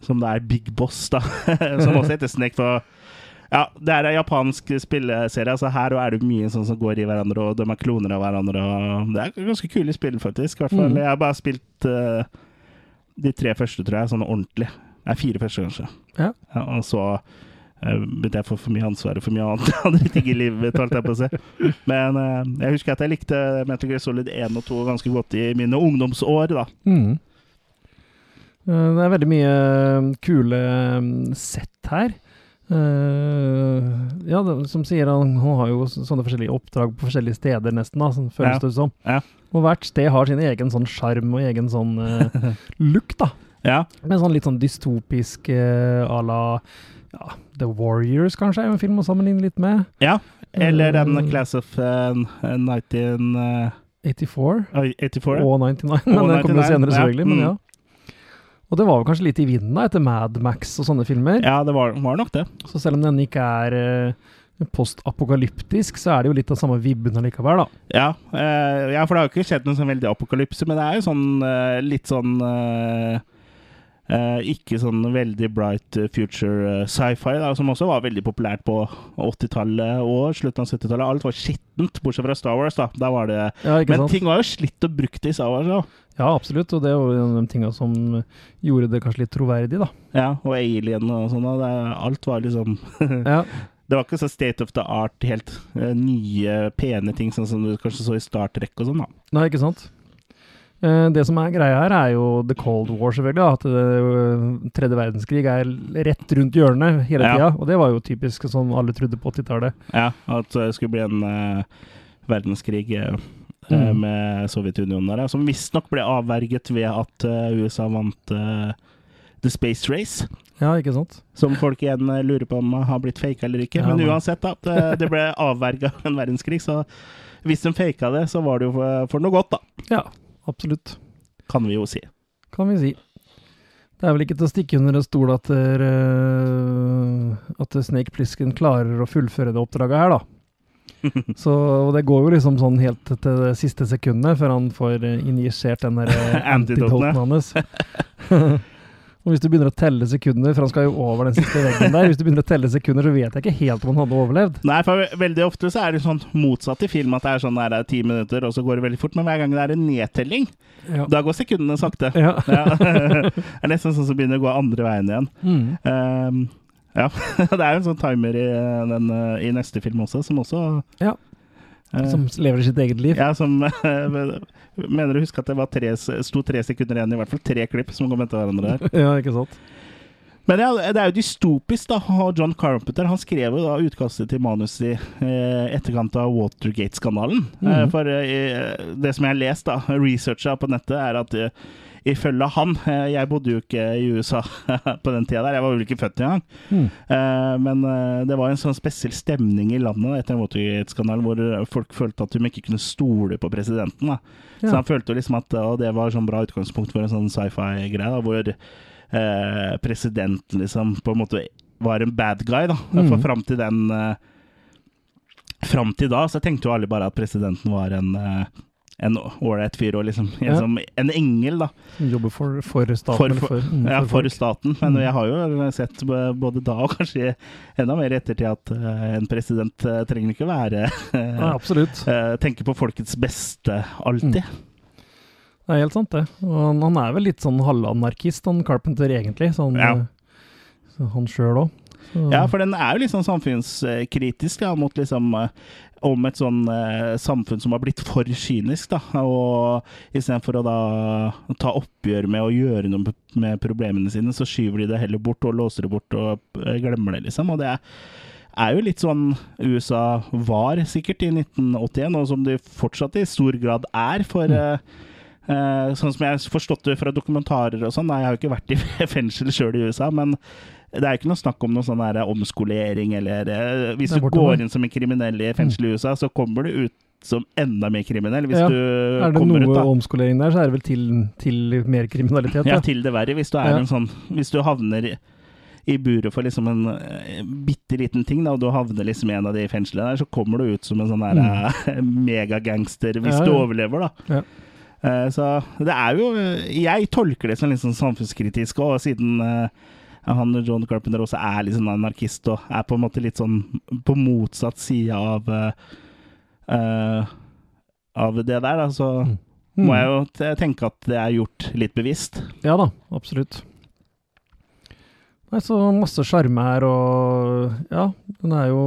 Som det er Big Boss, da. som også heter Snake for Ja, det er en japansk spilleserie, Altså her er det mye sånn som går i hverandre, og de er kloner av hverandre. Og det er ganske kule spill, faktisk. I hvert fall. Mm. Jeg har bare spilt uh, de tre første, tror jeg, sånn ordentlig. Nei, fire første, kanskje. Ja. og så eh, begynte jeg får for mye ansvar og for mye annet andre ting i livet mitt, holdt jeg på å si. Men eh, jeg husker at jeg likte Metal Gear Solid 1 og 2 ganske godt i mine ungdomsår, da. Mm. Eh, Det er veldig mye kule sett her. Ja, som sier han, han har jo sånne forskjellige oppdrag på forskjellige steder, nesten, da, sånn føles Ja. det som. Ja. Og hvert sted har sin egen sånn sjarm og egen sånn uh, look, da. Ja, Med sånn litt sånn dystopisk uh, à la ja, The Warriors, kanskje, er jo en film å sammenligne litt med. ja. Eller den um, Class of uh, 1984. Uh, 84 ja. og 99, men den kommer jo 99, senere, ja. Men Mm. ja. Og det var jo kanskje litt i vinden da, etter Mad Max og sånne filmer. Ja, det var, var nok det. Så selv om den ikke er uh, postapokalyptisk, så er det jo litt av samme vibben allikevel, da. Ja, uh, ja, for det har jo ikke skjedd noe sånn veldig apokalypse, men det er jo sånn eh, litt sånn eh, Ikke sånn veldig bright eh, future eh, sci-fi, som også var veldig populært på 80-tallet og slutten av 70-tallet. Alt var skittent, bortsett fra Star Wars. da. Da var det Ja, Men sant? ting var jo slitt og brukt i Star Wars Da. Ja, absolutt, og det var jo en av de tinga som gjorde det kanskje litt troverdig, da. Ja, og Alien og sånn. Alt var liksom Ja, Det var ikke så state of the art, helt eh, nye, pene ting, sånn som du kanskje så i Star Trek og sånn. da. Nei, ikke sant? Eh, Det som er greia her, er jo The Cold War, selvfølgelig. At eh, tredje verdenskrig er rett rundt hjørnet hele Ja. tida. Og det var jo typisk som alle trodde på 80-tallet. Ja, at det skulle bli en uh, verdenskrig uh, Mm. med Sovjetunionen der, som visstnok ble avverget ved at uh, USA vant The Space Race. Ja, ikke sant? Som folk igjen lurer på om har blitt faka eller ikke. Ja, Men uansett, da. Det, det ble avverga en verdenskrig. Så hvis de faka det, så var det jo for, for noe godt, da. Ja, absolutt. Kan vi jo si. Kan vi si. Det er vel ikke til å stikke under en stol at, der, uh, at Snake Plisken klarer å fullføre det oppdraget her, da. Så det går jo liksom sånn helt til det siste sekundet før han får eh, injisert den der eh, antidoten hans. og hvis du begynner å telle sekunder, for han skal jo over den siste veggen der, hvis du begynner å telle sekunder, så vet jeg ikke helt om han hadde overlevd. Nei, for veldig ofte så er det sånn motsatt i film, at det er sånn der det er ti minutter, og så går det veldig fort. Men hver gang det er en nedtelling, Ja. da går sekundene sakte. ja. Ja. det er nesten sånn som begynner å gå andre veien igjen. Mm. Um, ja. det er jo en sånn timer i, den, eh, i neste film også, som også Ja. Eh, Som lever sitt eget liv. ja, som Mener du husker at det var tre, sto tre sekunder igjen, i hvert fall tre klipp som kom etter hverandre der. Ja, ikke sant? Men ja, det er jo dystopisk, da. John Carpenter han skrev jo da utkastet til manus i eh, etterkant av Watergate-skandalen. Mm -hmm. for eh, det som jeg har lest, da, researcha på nettet, er at eh, ifølge han eh, Jeg bodde jo ikke i USA på den tida der, jeg var vel ikke født engang. Mm. Men eh, det var en sånn spesiell stemning i landet etter Watergate-skandalen, hvor folk følte at de ikke kunne stole på presidenten. da. Så Ja. han følte liksom at og det var sånn bra utgangspunkt for en sånn sci-fi-greie, hvor eh, presidenten liksom på en måte var en bad guy, da. Mhm. For fram til den eh, Fram til da så tenkte jo alle bare at presidenten var en eh, en ålreit fyr og liksom en, Ja. som, en engel, da. Som jobber for, for staten. For- for- mm, Ja, for staten. Men Mm. jeg har jo sett både da og kanskje enda mer i ettertid at eh, en president eh, trenger ikke være eh, Ja, absolutt. Tenke på folkets beste alltid. Det er helt sant, det. Og han, han er vel litt sånn halvanarkist, han Carpenter, egentlig. Sånn, Ja. så han sjøl òg. Ja, for den er jo litt sånn samfunnskritisk ja, mot liksom om et sånn eh, samfunn som har blitt for kynisk, da. Og istedenfor å da ta oppgjør med å gjøre noe med problemene sine, så skyver de det heller bort og låser det bort og eh, glemmer det, liksom. Og det er, er jo litt sånn USA var sikkert i 1981, og som det fortsatt i stor grad er. For eh, eh, sånn som jeg har forstått det fra dokumentarer og sånn, nei, jeg har jo ikke vært i fengsel sjøl i USA, men det er ikke noe snakk om noe sånn her omskolering eller eh, Hvis du går inn som en kriminell i fengselet i USA, så kommer du ut som enda mer kriminell hvis Ja. du Er det noe omskolering der, så er det vel til, til mer kriminalitet. Ja, da. til det verre. Hvis du er Ja. en sånn Hvis du havner i, i buret for liksom en uh, bitte liten ting, da, og du havner liksom i en av de fengslene der, så kommer du ut som en sånn der eh, megagangster hvis Mm. Ja, du overlever, da. Ja. Eh, så det er jo Jeg tolker det som litt sånn samfunnskritisk og siden eh, han John Carpenter også er litt sånn anarkist og er på en måte litt sånn på motsatt side av uh, Av det der, da. Så Mm. må jeg jo tenke at det er gjort litt bevisst. Ja da, absolutt. Så masse sjarme her, og ja, den er jo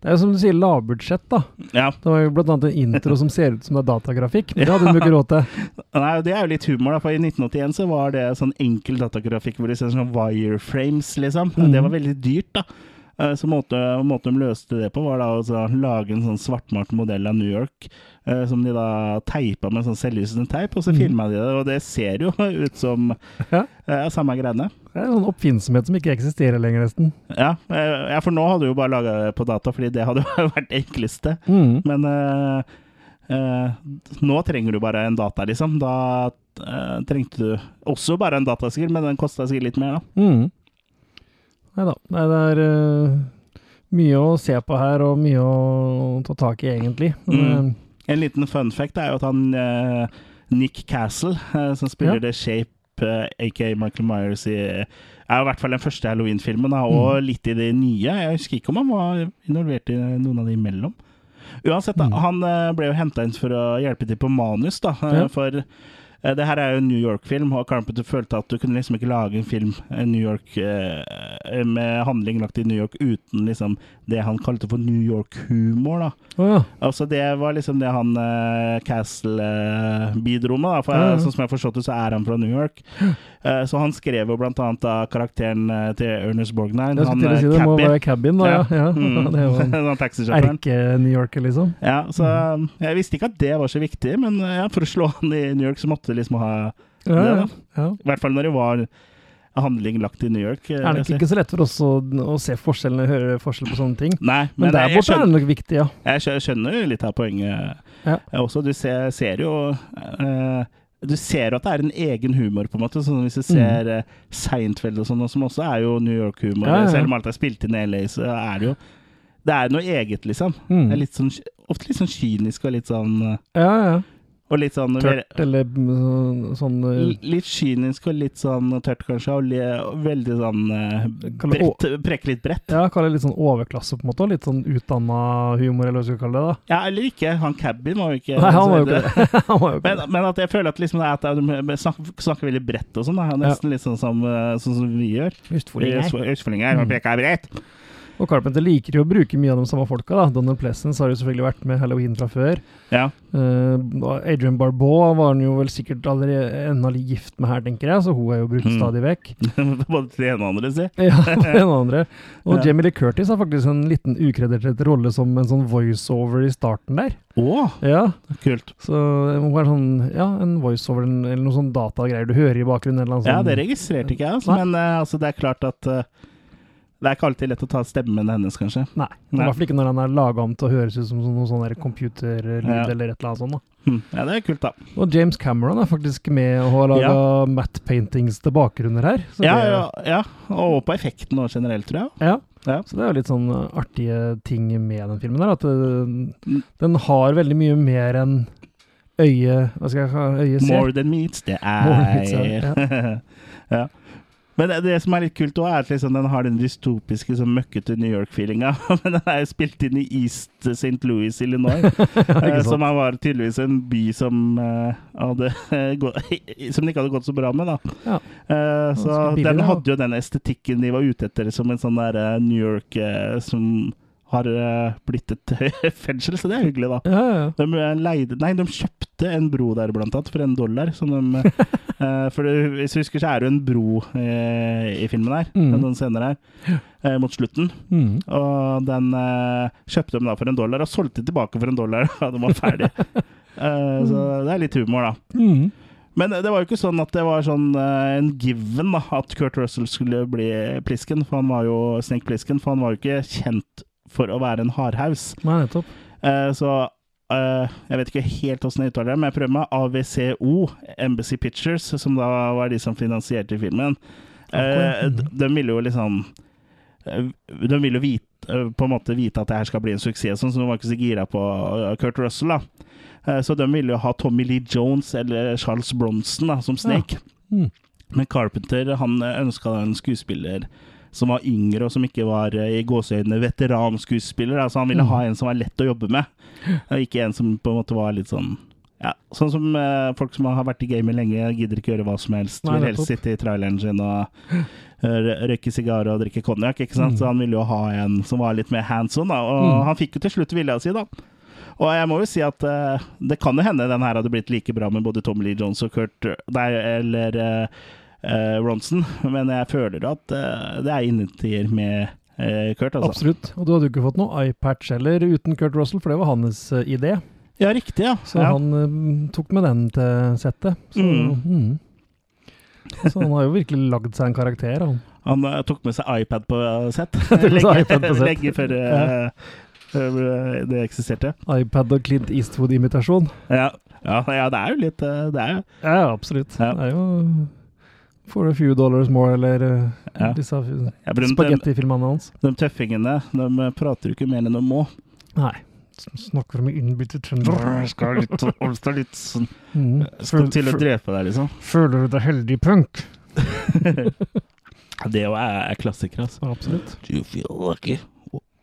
Det er jo som du sier, lavbudsjett, da. Ja. Det var jo blant annet en intro som ser ut som det er datagrafikk, men det hadde hun ikke råd til. Nei, Det er jo litt humor, da, for i 1981 så var det sånn enkel datagrafikk hvor de ser sånn wireframes, liksom. Mm. Det var veldig dyrt, da. Eh, Så måte, måten de løste det på, var da å lage en sånn svartmalt modell av New York, eh, som de da teipa med sånn selvlysende teip, og så mm. filma de det, og det ser jo ut som Ja. eh, samme greiene. Det er en sånn oppfinnsomhet som ikke eksisterer lenger, nesten. Ja, ja, for nå hadde du jo bare laga det på data, fordi det hadde jo vært det enkleste. Mm. Men uh, nå trenger du bare en data, liksom. Da trengte du også bare en dataskill, men den kosta sikkert litt mer, da. Mm. Nei da. Nei, det er uh, mye å se på her, og mye å ta tak i, egentlig. Men, Mm. En liten fun fact er jo at han uh, Nick Castle, uh, som spiller Ja. The Shape, aka Michael Myers, i, er i hvert fall den første Halloween-filmen, og Mm. litt i de nye. Jeg husker ikke om han var involvert i noen av de imellom. Uansett, da, Mm. han eh, ble jo henta inn for å hjelpe til på manus, da. eh, Ja. For eh, det her er jo en New York-film, og Carpenter følte at du kunne liksom ikke lage en film en New York, eh, med handling lagt i New York uten liksom det han kalte for New York-humor. da. Oh, ja. Altså Det var liksom det han eh, Castle eh, bidro med. da For Ja, ja. Sånn som jeg har forstått det, så er han fra New York. Eh, så han skrev jo blant annet da karakteren eh, til Ernest Borgnine. Han, si eh, det må være cabin, da. Ja. ja. Mm. Det er jo erke-New Yorker, liksom. Ja, så um, Jeg visste ikke at det var så viktig, men for å slå han i New York, så måtte det liksom ha Ja, det. da ja. I hvert fall når det var handling lagt i New York. Er Det nok ikke så lett for oss å, å se forskjellene, høre forskjell på sånne ting. Nei, Men, men, der borte er det nok viktig, ja. jeg skjønner jo litt av poenget Ja. eh, også. Du ser, ser jo eh, Du ser jo at det er en egen humor, på en måte. Sånn hvis du ser mm. Seinfeld og sånn, som også er jo New York-humor. Mm. Ja, ja. Selv om alt er spilt inn i LA, så er det jo Det er noe eget, liksom. Mm. Det er litt sånn, ofte litt sånn kynisk og litt sånn eh, Ja, ja. Og litt sånn Tørt eller sånn eh, Litt kynisk og litt sånn tørt, kanskje, og veldig sånn eh, bredt. Prekke litt bredt. Ja, kalle det litt sånn overklasse, på en måte. Litt sånn utdanna humor, eller hva skal vi kalle det. da. Ja, eller ikke. Han Cabin var jo ikke Nei, han var jo ikke det. Men, men at jeg føler at, liksom det at de snakker, snakker veldig bredt og sånn. Nesten Nesten litt sånn som, eh, sånn som vi gjør. Østfoldinger. Øst- Østfoldinger. Mm. Preker bredt. Og Carpenter liker jo å bruke mye av de samme folka. da. Donald Pleasence har jo selvfølgelig vært med Halloween fra før. Ja. Uh, Adrian Barbeau var han jo vel sikkert allerede ennå gift med her, tenker jeg, så hun er jo brukt Mm. stadig vekk. Både til ene og andre, si. Ja, til ene og andre. Og Ja. Jamie Lee Curtis har faktisk en liten ukreditert rolle som en sånn voiceover i starten der. Oh, Ja, kult. så hun er sånn, ja, en voiceover eller noen sånn datagreier du hører i bakgrunnen. Eller noe Ja, sånn. det registrerte ikke jeg, altså. Men uh, altså, det er klart at eh, det er ikke alltid lett å ta stemmen hennes, kanskje. Nei, i hvert fall ikke når han er laga om til å høres ut som noen noe sånn computerlyd Ja. eller et eller annet sånt. da. Hm. Ja, det er kult, da. Og James Cameron er faktisk med og har laga matte paintings til bakgrunner her. Så Ja, det, ja, ja. Og på effekten nå generelt, tror jeg. ja. Ja. Så det er jo litt sånn uh, artige ting med den filmen der. At det, den har veldig mye mer enn øye Hva skal jeg ha øyet ser. More than meets the More eye. ja. ja. Men det, det som er litt kult òg, er at liksom den har den dystopiske, sånn møkkete New York-feelinga. Men den er jo spilt inn i East St. Louis, Illinois. eh, som var tydeligvis en by som eh, hadde Som det ikke hadde gått så bra med, da. Ja. Uh, så den hadde jo den estetikken de var ute etter, som en sånn der New York som har eh, blitt et fengsel, så det er hyggelig, da. Ja, ja. De eh, leide Nei, de kjøpte en bro der, blant annet, for en dollar. Som de, eh, for hvis du husker, så er det jo en bro eh, i filmen her. Mm. Noen scener her. mot slutten. Mm. Og den kjøpte de da for en dollar, og solgte tilbake for en dollar da de var ferdig. Så det er litt humor, da. Mm. Men det var jo ikke sånn at det var sånn uh, en given da, at Kurt Russell skulle bli Plisken, for han var jo Snake Plisken, for han var jo ikke kjent for å være en hardhaus. Nei, nettopp. Eh, så eh, jeg vet ikke helt åssen jeg uttaler det, men jeg prøver med AVCO, Embassy Pictures, som da var de som finansierte filmen. Eh, de, de ville jo liksom De ville jo vite, på en måte vite at det her skal bli en suksess, sånn, så de var ikke så gira på Kurt Russell. da. Så de ville jo ha Tommy Lee Jones eller Charles Bronson da, som Snake. Mm. Men Carpenter han ønska en skuespiller som var yngre, og som ikke var eh, i gåseøynene veteranskuespiller. Altså han ville Mm. ha en som var lett å jobbe med, og ikke en som på en måte var litt sånn ja, Sånn som uh, folk som har vært i gamet lenge, gidder ikke gjøre hva som helst. Nei, vil helst sitte i traileren sin og eh, røyke sigarer og drikke konjakk. Mm. Så han ville jo ha en som var litt mer hands on, da. Og Mm. han fikk jo til slutt vilja si, da. Og jeg må jo si at uh, det kan jo hende den her hadde blitt like bra med både Tommy Lee Jones og Kurt Nei, eller eh, Ronson, men jeg føler at eh, det er innetier med eh, Kurt, altså. Absolutt. Og du hadde jo ikke fått noe iPatch heller uten Kurt Russell, for det var hans eh, idé. Ja, riktig, ja. Så ja. han eh, tok med den til settet. Så, Mm. mm. så han har jo virkelig lagd seg en karakter, han. Han eh, tok med seg iPad på eh, sett. Lenge, iPad på sett. lenge før eh, eh, det eksisterte. iPad og Clint Eastwood-imitasjon. Ja. Ja, ja, det er jo litt eh, Det er Ja, absolutt. Ja. Det er jo For a few dollars more, eller eh, Ja. disse Ja, spagettifilmene hans. de tøffingene de eh, prater jo ikke mer enn de må. Nei. Snakker med innbitt trøndere. Skal litt, skal litt sånn Mm. Skal til å drepe deg, liksom. Føler du deg heldig, punk? Det er, er klassiker, altså. Absolutt. Do you feel lucky?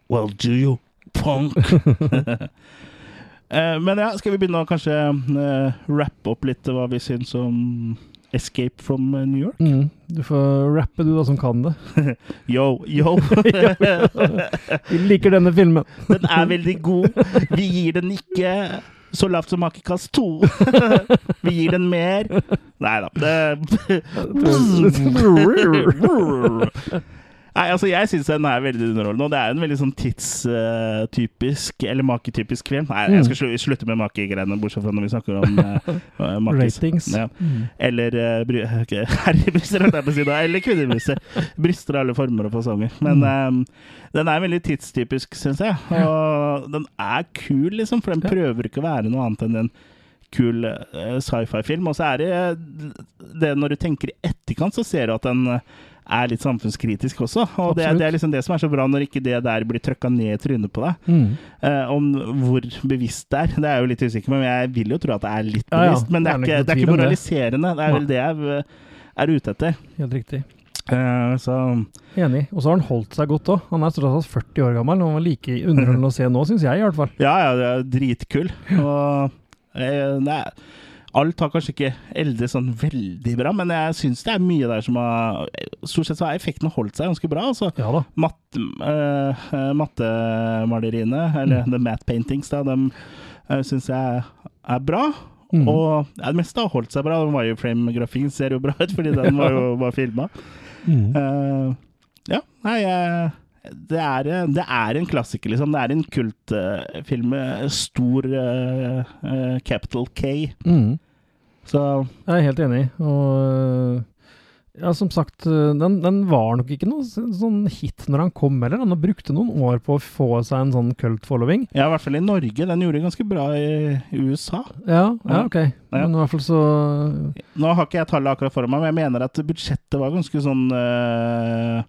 Well, do you, punk? Eh, Men ja, skal vi begynne å kanskje uh, rappe opp litt hva vi syns om Escape from eh, New York? Mm. Du får rappe, du da, som kan det. Yo, yo. Vi liker denne filmen. Den er veldig god. Vi gir den ikke så lavt som makekast 2. Vi gir den mer. Nei da. Nei, altså Jeg syns den er veldig underholdende, og det er en veldig sånn tidstypisk, eller maketypisk film. Nei, jeg skal slu- slutte med makegreiene, bortsett fra når vi snakker om uh, makis. Ratings. Ja. Mm. Eller uh, bry- okay, herrebryster, holdt jeg på å si da. Eller kvinnebryster. Bryster av alle former og fasonger. Men Mm. eh, den er veldig tidstypisk, syns jeg. Og den er kul, liksom, for den prøver ikke å være noe annet enn en kul eh, sci-fi-film. Og så er det eh, det når du tenker i etterkant, så ser du at den eh, er litt samfunnskritisk også. Og det, det er liksom det som er så bra, når ikke det der blir trøkka ned i trynet på deg. Mm. Om hvor bevisst det er, det er jeg jo litt usikker men jeg vil jo tro at det er litt Ja, ja. bevisst. Men det er ikke, det er ikke moraliserende. Det er vel det jeg er ute etter. Helt riktig. Uh, så Enig. Og så har han holdt seg godt òg. Han er tross alt 40 år gammel, og han var like underholdende å se nå, syns jeg i hvert fall. ja, ja, det er dritkul. Og eh, er, alt har kanskje ikke eldre sånn veldig bra, men jeg syns det er mye der som har Stort sett så har effekten holdt seg ganske bra. Altså. Ja da. Matte, eh, eh, mattemaleriene, eller the matte paintings, da, de uh, syns jeg er bra. Mm. Og ja, det meste har holdt seg bra. Wireframe-grafikken ser jo bra ut, fordi den var jo bare filma. Mm. ja, nei eh, det er, det er en klassiker, liksom. Det er en kultfilm med stor uh, uh, capital K. Mm. Så Jeg er helt enig. Og ja, som sagt, den, den var nok ikke noe sånn hit når han kom heller. Han brukte noen år på å få seg en sånn cult-following. ja, i hvert fall i Norge. Den gjorde ganske bra i, USA. Ja, ja, Ja. ok. Men i hvert fall så Nå har ikke jeg tallet akkurat for meg, men jeg mener at budsjettet var ganske sånn eh,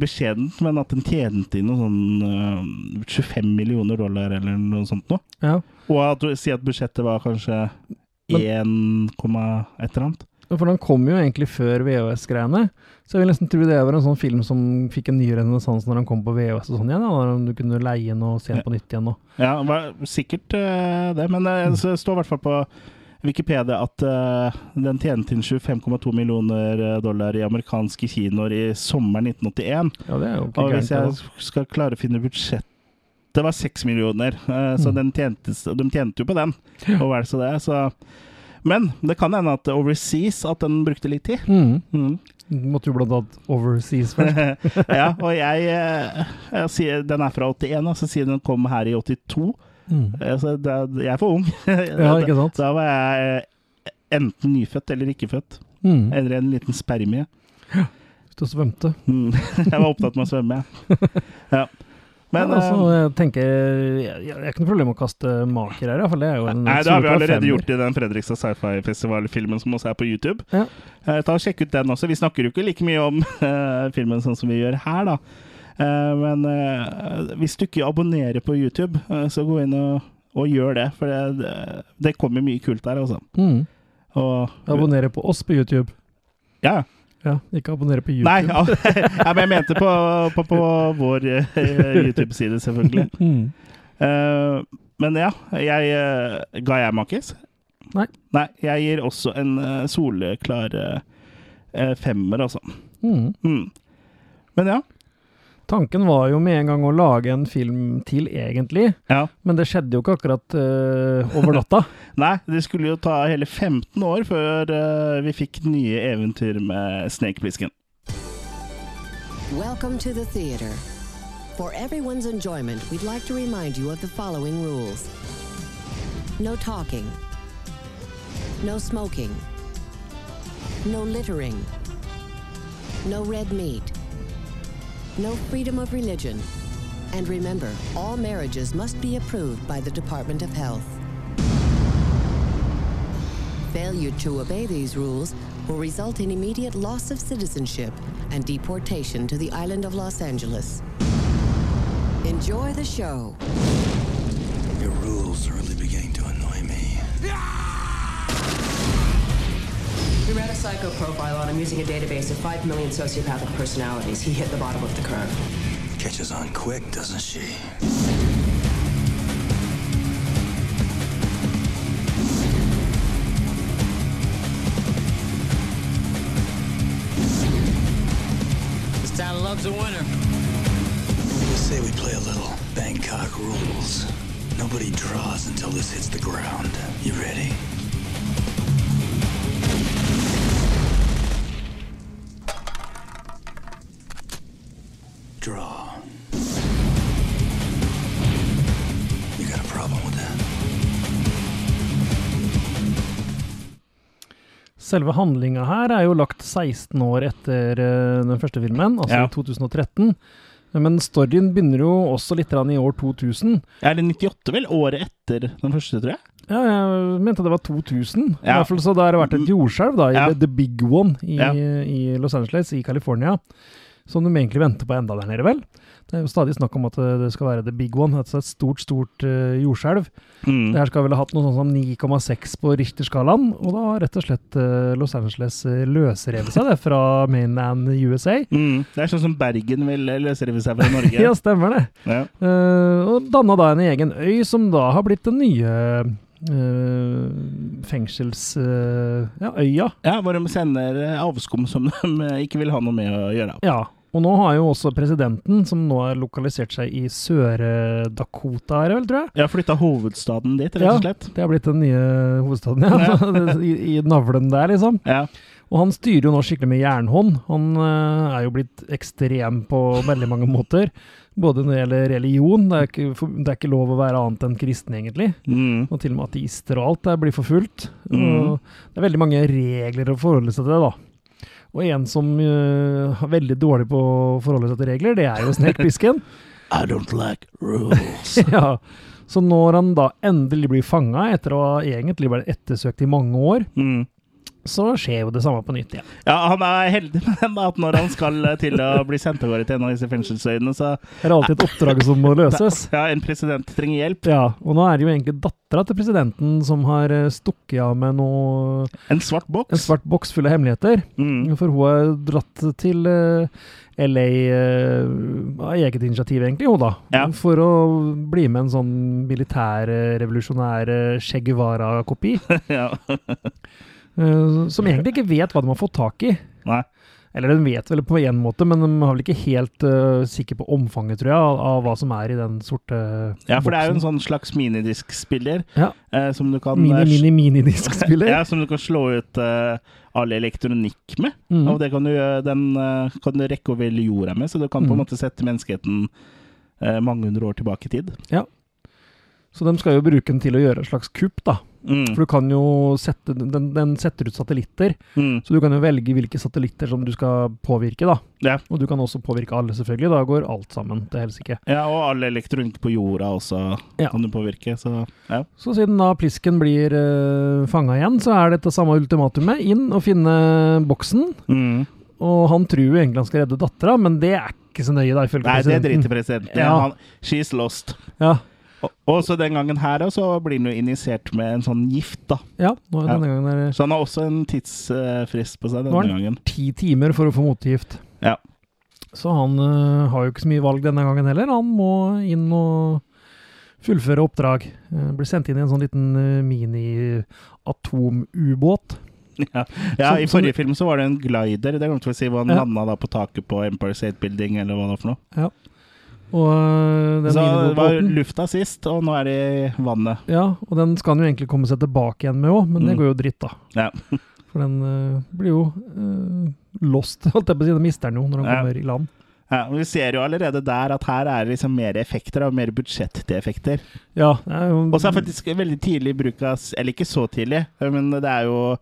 beskjedent, men at den tjente inn noe sånn eh, 25 millioner dollar eller noe sånt noe. Ja. Og at du sier at budsjettet var kanskje 1, et eller annet. For den kom jo egentlig før VHS-greiene. Så jeg vil nesten tro det var en sånn film som fikk en ny renessanse når den kom på VHS og sånn igjen. Da, når du kunne leie den og se den på nytt igjen. Og. Ja, var sikkert eh, det, men det står i hvert fall på Wikipedia at uh, den tjente inn 25,2 millioner eh, dollar i amerikanske kinoer i sommeren 1981. Ja, det er jo ikke Og hvis jeg skal klare å finne budsjett Det var seks millioner, uh, så Mm. den tjente, de tjente jo på den. Og vel så det, så Men det kan hende at Overseas at den brukte litt tid. Mm. Mm. Du måtte jo blant annet overseas først. ja, og jeg, jeg sier Den er fra 81, altså siden den kom her i 82. Mm. Så det, jeg er for ung. Ja, ikke sant? Da var jeg eh, enten nyfødt eller ikke født. Mm. Eller en liten spermie. Ute og svømte. Mm. Jeg var opptatt med å svømme, jeg. Ja. Men ja, altså, eh, jeg tenker Jeg jeg har ikke noe problem med å kaste maker her, iallfall. Det er jo en Nei, det har vi allerede femmer. gjort i den Fredrikstad Sci-Fi Festival-filmen som også er på YouTube. Ja. Eh, ta og Sjekk ut den også. Vi snakker jo ikke like mye om eh, filmen sånn som vi gjør her, da. Eh, men eh, hvis du ikke abonnerer på YouTube, eh, så gå inn og, og gjør det. For det, det, kommer mye kult der, altså. Mm. Abonnere på oss på YouTube. Ja. Ja, ikke abonnere på YouTube. Nei, ja, men jeg mente på, på, på vår YouTube-side, selvfølgelig. Mm. Uh, men ja, jeg Ga jeg makis? Nei. Nei, jeg gir også en soleklar uh, femmer, altså. Mm. Mm. Men ja. Tanken var jo med en gang å lage en film til, egentlig. ja. Men det skjedde jo ikke akkurat uh, over natta. Nei, det skulle jo ta hele 15 år før uh, vi fikk nye eventyr med Snake Plissken. Welcome to the theater. For everyone's enjoyment, we'd like to remind you of the following rules no talking, no smoking, no littering, no red meat, no freedom of religion. And remember, all marriages must be approved by the Department of Health. Failure to obey these rules will result in immediate loss of citizenship and deportation to the island of Los Angeles. Enjoy the show. Your rules are really We ran a psycho profile on him using a database of 5 million sociopathic personalities. He hit the bottom of the curve. Catches on quick, doesn't she? This town loves a winner. We say we play a little Bangkok rules. Nobody draws until this hits the ground. You ready? Draw. You got a problem with that? Selve handlinga her er jo lagt 16 år etter eh, den første filmen, altså Ja. i 2013. Men storyen begynner jo også litt i år 2000. Er det 98, vel? Året etter den første, tror jeg? Ja, jeg mente det var 2000. I hvert fall så det har vært et jordskjelv da, i Ja. The Big One i, Ja. i Los Angeles, i California. Som de egentlig venter på enda der nede, vel. Det er jo stadig snakk om at eh, det skal være The Big One, altså et stort, stort uh, jordskjelv. Mm. Det her skal vel ha hatt noe sånn som 9,6 på Richter-skalaen, og da har rett og slett uh, Los Angeles løsrevet seg det fra mainland USA. Mm. Det er sånn som Bergen vil løsrive seg fra Norge. Ja, stemmer det. Ja. Uh, og danna da en egen øy, som da har blitt den nye Uh, fengsels... Uh, ja, ja, hvor de sender avskum som de ikke vil ha noe med å gjøre. Ja. Og nå har jo også presidenten, som nå har lokalisert seg i Sør-Dakota, er det vel, tror jeg? Ja, flytta hovedstaden dit, rett og slett. Ja, Det har blitt den nye hovedstaden, ja. I, I navlen der, liksom. Ja. Og han styrer jo nå skikkelig med jernhånd. Han uh, er jo blitt ekstrem på veldig mange måter. Både når det gjelder religion, det er ikke, det er ikke lov å være annet enn kristen, egentlig. Mm. Og til og med ateister og alt der blir forfulgt. Mm. Og det er veldig mange regler å forholde seg til, da. Og en som uh, er veldig dårlig på å forholde seg til regler, det er jo Snake Plissken. I don't like rules. ja. Så når han da endelig blir fanga, etter å ha egentlig vært ettersøkt i mange år, Mm. Så skjer jo det samme på nytt igjen. Ja, han er heldig med den, at når han skal eh, til å bli sendt av gårde til en av disse fengselsøyene, så Det er alltid et oppdrag som må løses. Ja, en president trenger hjelp. Ja, og nå er det jo egentlig dattera til presidenten som har eh, stukket av med noe En svart boks. En svart boks full av hemmeligheter. Mm. For hun har dratt til eh, LA av eget initiativ, egentlig, hun da. Ja. For å bli med en sånn militær, revolusjonær eh, Che Guevara-kopi. ja. Eh, som egentlig ikke vet hva de har fått tak i. Nei. Eller de vet vel på en måte, men de er vel ikke helt uh, sikre på omfanget, tror jeg, av, av hva som er i den sorte Ja, for det er jo en sånn slags minidiskspiller Ja. uh, som du kan Mini, eh, mini, minidiskspiller. Ja, som du kan slå ut uh, all elektronikk med. Mm. Og det kan du, den eh, kan du rekke over hele jorda med, så du kan på en Mhm. måte sette menneskeheten eh, mange hundre år tilbake i tid. Så de skal jo bruke den til å gjøre et slags kupp, da. Mm. For du kan jo sette Den, den setter ut satellitter, Mm. så du kan jo velge hvilke satellitter som du skal påvirke, da. Ja. Og du kan også påvirke alle, selvfølgelig. Da går alt sammen til helsike. ja, og all elektronikk på jorda også Ja. kan du påvirke, så ja. Så siden da Plisken blir uh, fanga igjen, så er dette samme ultimatumet. Inn og finne boksen. Mm. Og han tror jo egentlig han skal redde dattera, men det er ikke så nøye, da, ifølge Nei, det presidenten. driter presidenten. Ja. Han- She's lost. Ja. Og, så den gangen her så blir han jo injisert med en sånn gift, da. Ja, nå, er denne gangen er Så han har også en tidsfrist på seg Nå har denne han gangen. ti timer for å få motgift. Ja. Så han uh, har jo ikke så mye valg denne gangen heller. Han må inn og fullføre oppdrag. Uh, blir sendt inn i en sånn liten uh, mini-atomubåt. Ja, ja Som- I som- forrige film så var det en glider. Det kommer til å si, hvor han Ja. landa da på taket på Empire State Building, eller hva det var for noe. Og uh, den Så det var lufta sist, og nå er det i vannet. Ja, og den skal han jo egentlig komme seg tilbake igjen med òg, men det Mm. går jo dritt, da. Ja. For den uh, blir jo uh, lost, holdt jeg på å si. Den mister den jo når han Ja. kommer i land. Ja, og Vi ser jo allerede der at her er det liksom mer effekter og mer budsjett til effekter. Ja, det Og så er faktisk veldig tidlig bruk av Eller ikke så tidlig, men det er jo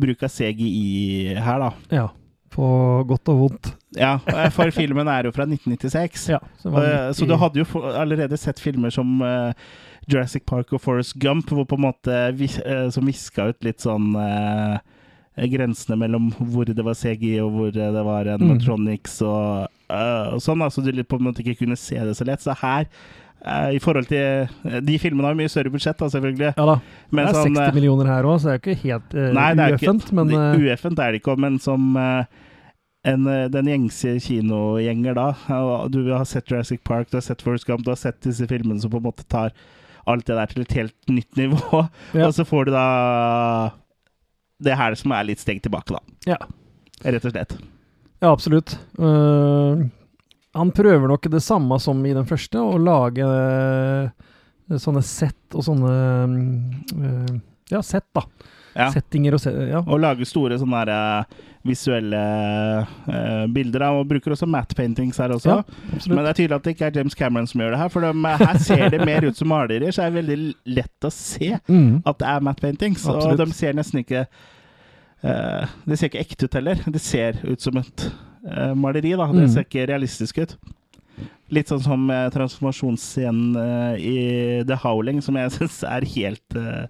bruk av CGI her, da. Ja. På godt og vondt. Ja, for filmen er jo fra 1996. Ja, så, Eh, Så du hadde jo allerede sett filmer som eh, Jurassic Park og Forest Gump, hvor på en måte eh, som viska ut litt sånn eh, grensene mellom hvor det var CGI og hvor det var animatronics og, uh, og sånn. Altså du på en måte ikke kunne se det så lett. Så her eh, i forhold til eh, De filmene har jo mye større budsjett, da, selvfølgelig. Ja da. Men det er sånn, 60 eh, millioner her òg, så det er jo ikke helt uh, Nei, ueffent, men eh, Ueffent er det ikke, men som eh, en, eh, den gjengse kinogjenger da Du har sett Jurassic Park, du har sett Forrest Gump, du har sett disse filmene som på en måte tar alt det der til et helt nytt nivå. Ja. Og så får du da det her som er litt steg tilbake, da. Ja. Rett og slett. Ja, absolutt. Uh, han prøver nok det samme som i den første, å lage uh, sånne sett og sånne uh, Ja, sett, da. Ja. Settinger og ja. Og lage store sånne der, eh, visuelle uh, bilder. Da, og bruker også matte paintings her også. Ja. Men det er tydelig at det ikke er James Cameron som gjør det her, for de, her ser det mer ut som malerier, så er det veldig lett å se Mm. at det er matte paintings. Absolutt. Og de ser nesten ikke uh, Det ser ikke ekte ut heller. Det ser ut som et uh, maleri, da. Det Mm. ser ikke realistisk ut. Litt sånn som eh, transformasjonsscenen eh, i The Howling, som jeg syns er helt uh,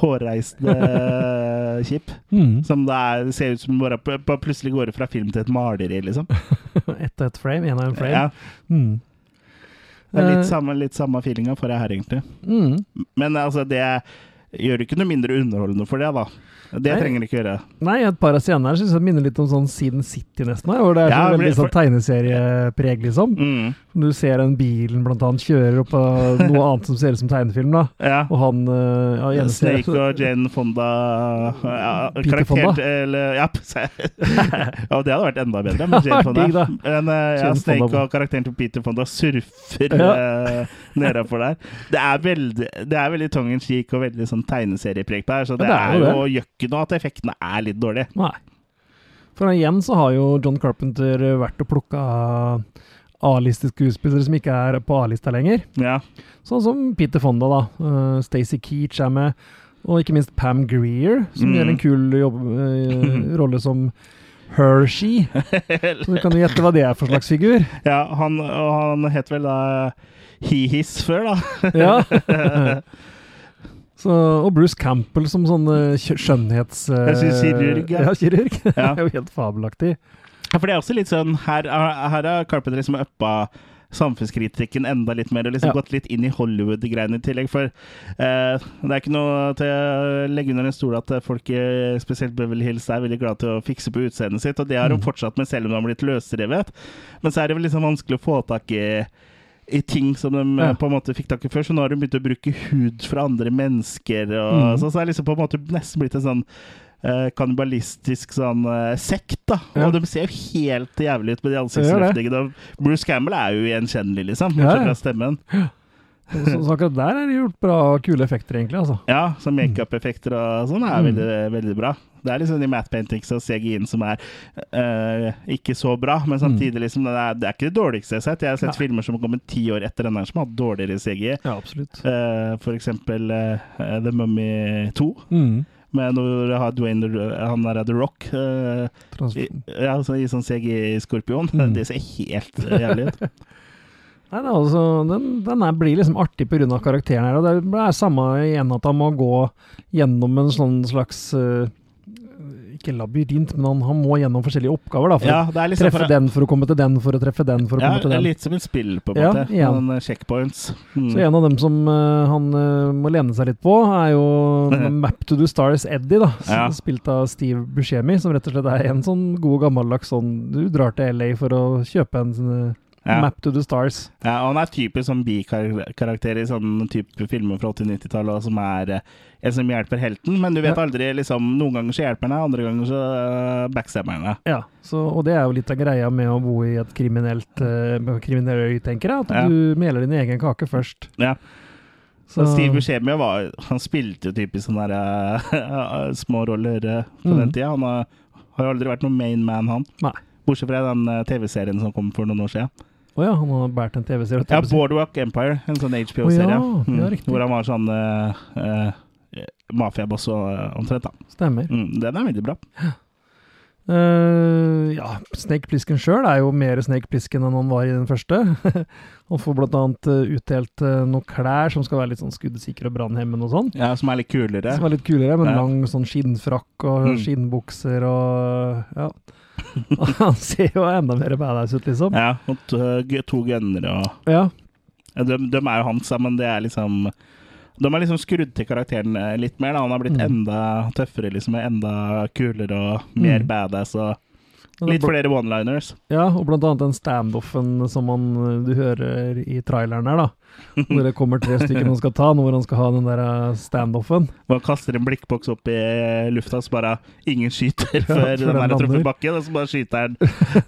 hårreisende eh, kjip. Mm. Som det, er, ser ut som bare pl- pl- plutselig går fra film til et maleri, liksom. Ett og ett frame, én og én frame. Ja, Mm. det er Eh, litt samme, litt samme feelinga får jeg her, egentlig. Mm. Men altså, det gjør ikke noe mindre underholdende for det, da. Det Nei. trenger det ikke gjøre. Nei, et par av scenene her synes jeg minner litt om sånn Sin City, nesten. Hvor det er Ja, så veldig for- sånn tegneseriepreg, liksom. Mm. Du ser den bilen blant annet kjører opp av noe annet som ser ut som tegnefilm, da. Ja. Og han ja, ja, Snake og Jane Fonda ja, Peter Fonda? Eller, ja, ja, det hadde vært enda bedre med Jane Fonda. Digg. Men eh, ja, Snake Fonda. og karakteren til Peter Fonda surfer Ja. uh, nedafor der. Det er veldig, det er veldig tongen cheek og veldig sånn tegneseriepreg på her, så det, det er er jo gjør noe at effektene er litt dårlige. Nei. For igjen så har jo John Carpenter vært og plukka A-listeskuespillere som ikke er på A-lista lenger. Ja. Sånn som Peter Fonda, da. Uh, Stacey Keach er med. Og ikke minst Pam Greer, som Mm. gjør en kul jobb, uh, rolle som Hershey. Så du kan jo gjette hva det er for slags figur. ja han, og han het vel da He-His før, da. Ja. Så, og Bruce Campbell som sånn eh, skjønnhets... Uh, Jeg synes kirurg, ja. ja. kirurg. Det er jo helt fabelaktig. Ja, for det er også litt sånn Her, her har Carpenter liksom uppa samfunnskritikken enda litt mer, og liksom Ja. gått litt inn i Hollywood-greiene i tillegg. For eh, det er ikke noe til å legge under en stol at folk, spesielt Beverly Hills, er veldig glad til å fikse på utseendet sitt, og det har de Mm. fortsatt med selv om de har blitt løsrevet. Men så er det vel liksom vanskelig å få tak i i ting som de Ja. på en måte fikk tak i før, så nå har de begynt å bruke hud fra andre mennesker. Og, Mm. så, så er det liksom på en måte nesten blitt en sånn kannibalistisk sånn eh, sekt, da. Ja. Og de ser jo helt jævlig ut med de ansiktsløftningene. Bruce Campbell er jo gjenkjennelig, liksom. Bortsett fra stemmen. Så, så akkurat der er det gjort bra, kule effekter, egentlig. altså. Ja, så makeup-effekter og sånn er Mm. veldig, veldig bra. Det er liksom de matte paintings og CGI-en som er øh, ikke så bra, men samtidig liksom det er, det er ikke det dårligste jeg har sett. Jeg har sett Nei. filmer som har kommet ti år etter den der som har hatt dårligere CGI. Ja, absolutt. Uh, for eksempel uh, The Mummy 2. Mm. Men når du har Dwayne han der The Rock uh, i, ja, så, i sånn CGI-skorpion, Mm. det ser helt eh, jævlig ut. Nei, det er altså, den, den er, blir liksom artig pga. karakteren her. og Det er samme igjen at han må gå gjennom en sånn slags eh, Ikke labyrint, men han, han må gjennom forskjellige oppgaver. da, For Ja, å det liksom treffe for- den for å komme til den, for å treffe den for å Ja, komme til den. Ja, litt som et spill, på en Ja, måte. igjen. Noen eh, checkpoints. Mm. Så en av dem som uh, han eh, må lene seg litt på, er jo Map to the Stars Eddie, da. som Ja. Spilt av Steve Buscemi, som rett og slett er en sånn god gammeldags sånn Du drar til LA for å kjøpe en sånn, Ja. Map to the Stars. Ja, og han er typisk sånn bikarakter i sånne type filmer fra 80-90-tallet, som er eh, en som hjelper helten, men du vet aldri liksom Noen ganger så hjelper han deg, andre ganger så uh, backstabber han deg. Ja, så, og det er jo litt av greia med å bo i et kriminelt uh, kriminell øy, tenker jeg. At Ja. du meler din egen kake først. Ja. Så, Så Steve Buscemi var Han spilte jo typisk sånne der, uh, små roller eh, på mm. den tida. Han har, har jo aldri vært noen main man, han. Nei. Bortsett fra den eh, TV-serien som kom for noen år siden. Å ja, han har båret en TV-serie. Ja, Boardwalk Empire, en sånn HBO-serie. Oh, ja, ja, riktig. Hvor han var sånn uh, uh, mafiaboss og uh, omtrent, da. Stemmer. Mm, den er veldig bra. Uh, ja, Snake Plissken sjøl er jo mer Snake Plissken enn han var i den første. han får blant annet utdelt noen klær som skal være litt sånn skuddsikre og brannhemmende og sånn. Ja, Som er litt kulere. Som er litt kulere, med Ja. lang sånn skinnfrakk og Mm. skinnbukser og Ja. han ser jo enda mer badass ut, liksom. Ja, og to, gunner to gunnere og Ja. de, de er jo hans, men det er liksom De er liksom skrudd til karakteren eh, litt mer. da Han har blitt Mm. enda tøffere, liksom enda kulere og mer Mm. badass. og Litt flere one-liners. Ja, og blant annet den standoffen som eh, du hører i traileren her, da. Hvor det kommer tre stykker man skal ta, hvor han skal ha den der eh, standoffen. Man kaster en blikkboks opp i eh, lufta, så bare ingen skyter før den den der treffer bakken. Og så bare skyter han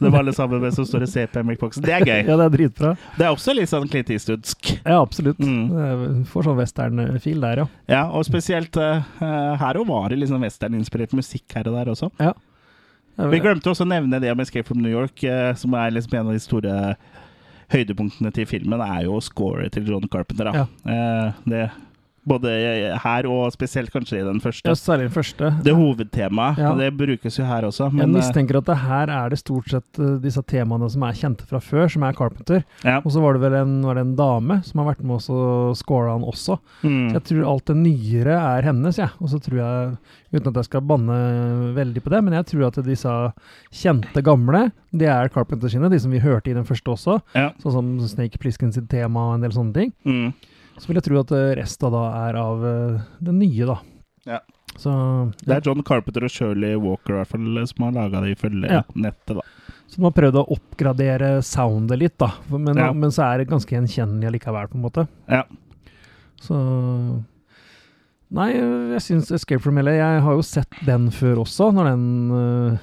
dem alle sammen med som står og ser på den blikkboksen. Det er gøy. Ja, det er dritbra. Det er også litt sånn Clint Eastwoodsk. Ja, absolutt. Mm. Får sånn western-fil der, ja. Ja, og spesielt eh, her òg var det liksom western-inspirert musikk her og der også. ja. Vi glemte også å nevne det om Escape from New York, eh, som er liksom en av de store høydepunktene til filmen, er jo scoret til John Carpenter. Da. Ja. det, både her og spesielt kanskje i den første. Ja, særlig den første. Det hovedtemaet, Ja. og det brukes jo her også. Men jeg mistenker at det her er det stort sett eh, disse temaene som er kjente fra før, som er Carpenter. ja. Og så var det vel en, var det en dame som har vært med oss og scora han også. Mm. Jeg tror alt det nyere er hennes, jeg. Og så tror jeg, uten at jeg skal banne veldig på det, men jeg tror at disse kjente gamle, det er Carpenter sine, de som vi hørte i den første også. Ja. Sånn som Snake Plissken sitt tema og en del sånne ting. Mm. Så vil jeg tro at eh, resten da er av den det nye, da. Ja. Så, Det er John Carpenter og Shirley Walker i hvert fall som har laga det ifølge Ja. nettet. da. så de har prøvd å oppgradere soundet litt, da. Men, Ja. men så er det ganske gjenkjennelig likevel, på en måte. Ja. Så Nei, jeg syns Escape from LA Jeg har jo sett den før også, når den øh,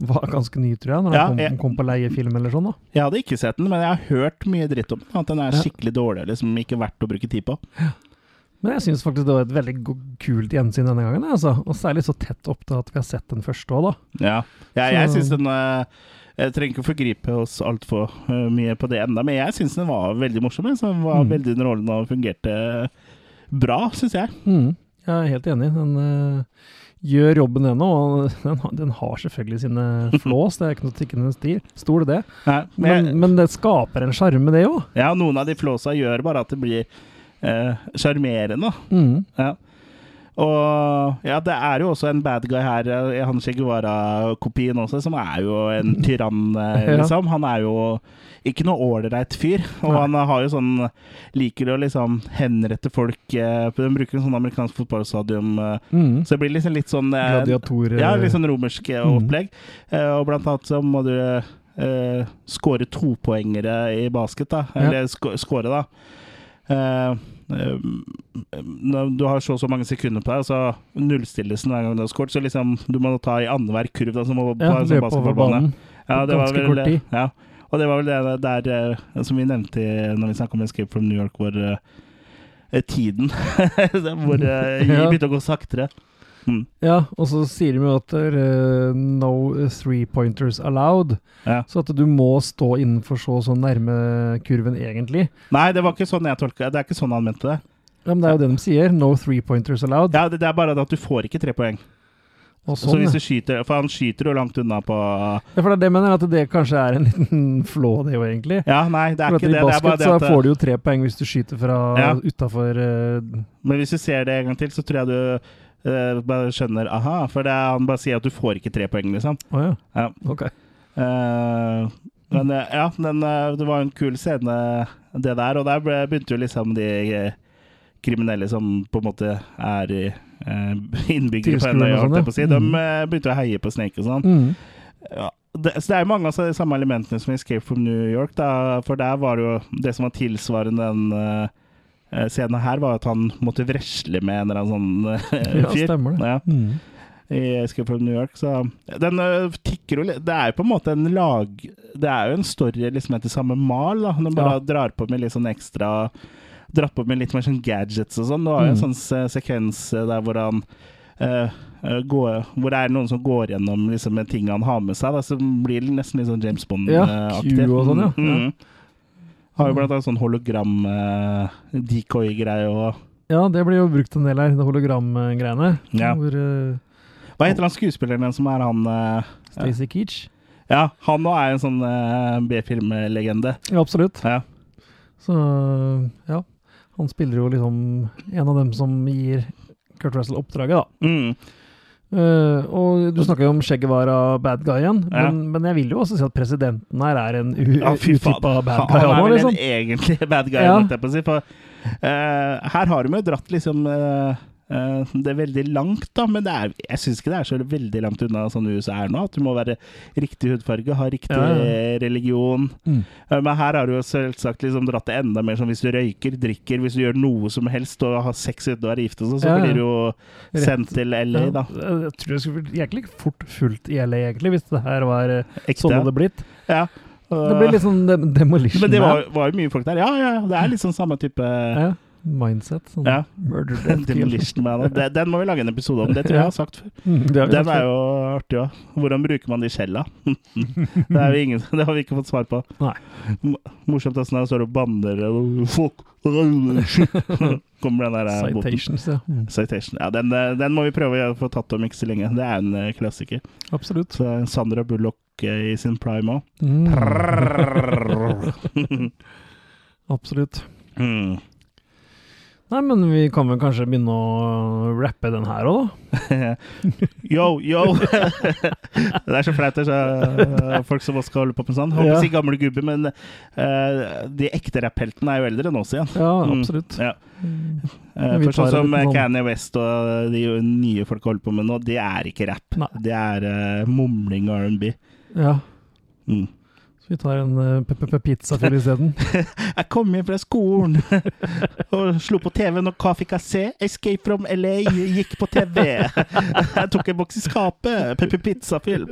var ganske ny, tror jeg. Når den Ja, kom, jeg- kom på leiefilm eller sånn. da Jeg hadde ikke sett den, men jeg har hørt mye dritt om den. At den er skikkelig dårlig, liksom ikke verdt å bruke tid på. Men jeg syns faktisk det var et veldig kult gjensyn denne gangen. Altså. Og særlig så tett opp til at vi har sett den første òg, da. Ja, jeg, jeg syns den eh, Jeg trenger ikke å forgripe oss altfor uh, mye på det enda, men jeg syns den var veldig morsom. jeg. Så Den var Mm. veldig underholdende og fungerte bra, syns jeg. Mm. Jeg er helt enig. Den øh, gjør jobben ennå, og den, den har selvfølgelig sine flås. Det er ikke noe tikkende stil. Stol det. Nei, Men, men, det skaper en sjarme, det òg. ja, noen av de flåsa gjør bare at det blir eh. Mm. ja. Og ja, det er jo også en bad guy her, I han Che Guevara-kopien også, som er jo en tyrann, eh, liksom. Han er jo ikke noe ålreit fyr, og Nei. han har jo sånn Liker å liksom henrette folk eh, De bruker en sånn amerikansk fotballstadion, eh, Mm. så det blir liksom litt sånn eh, Gladiatorer Ja, litt sånn romersk opplegg. Mm. opplegg. Eh, og blant annet så må du uh, skåre topoengere i basket, da. Eller ja. skåre, da. Eh, eh, når du har så og så mange sekunder på deg, og så nullstilles den hver gang du har skåret. Så liksom, du må ta i annenhver kurv da, som Ja, en sånn basketballbane. Ja, det var vel, kort tid. Ja. Og det var vel det der eh, som vi nevnte når vi snakket om Escape from New York, hvor eh, tiden Hvor Ja. begynte å gå saktere. Mm. Ja, og så sier de jo at det eh, no three pointers allowed. Ja. Så at du må stå innenfor så så nærme kurven, egentlig. Nei, det var ikke sånn jeg tolka det. er ikke sånn han mente det. Ja, men det er jo det de sier. No three pointers allowed. Ja, det, det er bare det at du får ikke tre poeng. og Så sånn, hvis du skyter For han skyter jo langt unna på ja, for det er det jeg mener, at det kanskje er en liten flå, det jo, egentlig. Ja, nei, det er For ikke I det. Det er basket bare det så får du jo tre poeng hvis du skyter fra Ja. utafor Men hvis du ser det en gang til, så tror jeg du eh, bare skjønner aha, for det er, han bare sier at du får ikke tre poeng, liksom. Oh, ja. Ja. Ok. Uh, men uh, ja, den, det var en kul scene, det der. Og der ble, begynte jo liksom de kriminelle som på en måte er innbyggere på NRK, den sånn, holdt jeg på å si. De begynte å heie på Snake og sånn. Mm. Ja, det, så det er jo mange av de samme elementene som i Escape from New York. Da, for der var det jo det som var tilsvarende den uh, scenen her, var at han måtte vresle med en eller annen sånn fyr. Ja, stemmer det. Ja, Mm. I Escape from New York. Så den uh, tikker jo litt Det er jo på en måte en lag Det er jo en story liksom etter samme mal. da Den bare Ja. drar på med litt sånn ekstra Dratt på med litt mer sånn gadgets og sånn. Det var jo en Mm. sånn se- sekvens eh, der hvor han uh, eh, går, hvor det er noen som går gjennom liksom, ting han har med seg, da, så blir det nesten litt sånn James Ja, Bond-aktig. Q og sånn, ja. Mm. Har jo blant annet sånn hologram-decoy-greie og Ja, det blir jo brukt en del her, det hologramgreiene. Ja. Hvor uh, Hva heter han skuespilleren som er han uh, Stacey Keach Ja, han nå er en sånn uh, B-filmlegende. Ja, absolutt. Ja. Så ja. Han spiller jo liksom en av dem som gir Kurt Russell oppdraget, da. Mm. Eh, og du snakker jo om Skjeggevara bad guy igjen, Ja. men, men jeg vil jo også si at presidenten her er en Ja, utippa bad Han er vel liksom. en egentlig bad guy, Ja. si. For uh, her har de jo dratt liksom eh, det er veldig langt, da, men det er, jeg syns ikke det er så veldig langt unna sånn USA er nå. At du må være riktig hudfarge, ha riktig Ja, ja. religion. Mm. Eh, men her har du jo selvsagt liksom dratt det enda mer sånn hvis du røyker, drikker, hvis du gjør noe som helst og har sex uten å være gift og sånn, så Ja, blir du jo sendt til LA, da. Jeg tror det skulle blitt egentlig fort fullt i LA, egentlig, hvis det her var eh, Ekte. sånn det hadde blitt. Ja. Det blir litt sånn dem demolition Men det var, var jo mye folk der. Ja, ja, det er litt sånn samme type ja, mindset. Sånn Ja. murder death. Demolition Man. Den, Den må vi lage en episode om. Det tror jeg jeg har sagt før. Mm, Den er jo artig òg. Hvordan bruker man de skjella? det, ingen, det har vi ikke fått svar på. Nei. Morsomt åssen det står og banner folk Kommer den der eh. Citations, ja. Mm, Citation. Ja, den, eh, den må vi prøve å få tatt om ikke så lenge. Det er en eh, klassiker. absolutt. Så Sandra Bullock i sin prime òg. Mm, absolutt. mm. Nei, men vi kan vel kanskje begynne å rappe den her òg, da? Yo, yo! det er så flaut. Det så, eh, folk som også skal holde på med sånn. Håper Ja. si gamle gubber, men uh, de ekte rappheltene er jo eldre enn oss igjen. Ja, Mm, absolutt. Mm. ja. Uh, for sånn som eh, sånn- Kanye West og de nye folk holder på med nå, det er ikke rapp. Nei. Det er uh, mumling og R&B. Ja. Mm. Så vi tar en uh, pizzafyll isteden. Jeg kom hjem fra skolen og slo på TV-en, og hva fikk jeg se? Escape from LA gikk på TV. Jeg tok en boks i skapet. P-pizza film.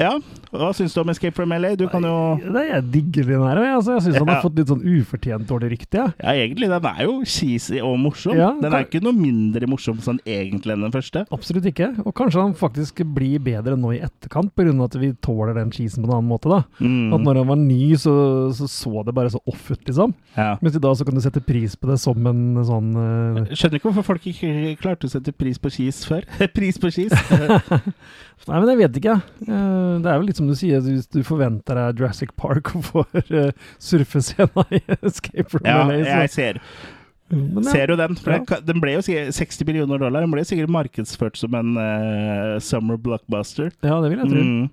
Ja, hva syns du om Escape from LA? Du kan jo Nei, jeg digger den her. Jeg, altså, jeg syns han den har fått litt sånn ufortjent dårlig rykte. Ja. Ja, egentlig. Den er jo cheesy og morsom. Ja, den kan- er ikke noe mindre morsom sånn egentlig enn den første. Absolutt ikke. Og kanskje den faktisk blir bedre nå i etterkant, pga. at vi tåler den cheesen på en annen måte. da. Mm. At når han var ny, så, så så det bare så off ut, liksom. Ja. Mens i dag så kan du sette pris på det som en sånn eh, Skjønner ikke hvorfor folk ikke klarte å sette pris på skis før. pris på skis! Nei, men jeg vet ikke. Eh, det er vel litt som du sier, hvis du forventer deg Jurassic Park og får uh, surfescena i Escape from ja, LA. jeg ser, Men ja. ser jo den. For Ja. Den ble jo 60 millioner dollar. Den ble sikkert markedsført som en uh, summer blockbuster. ja, det vil jeg tro. Mm.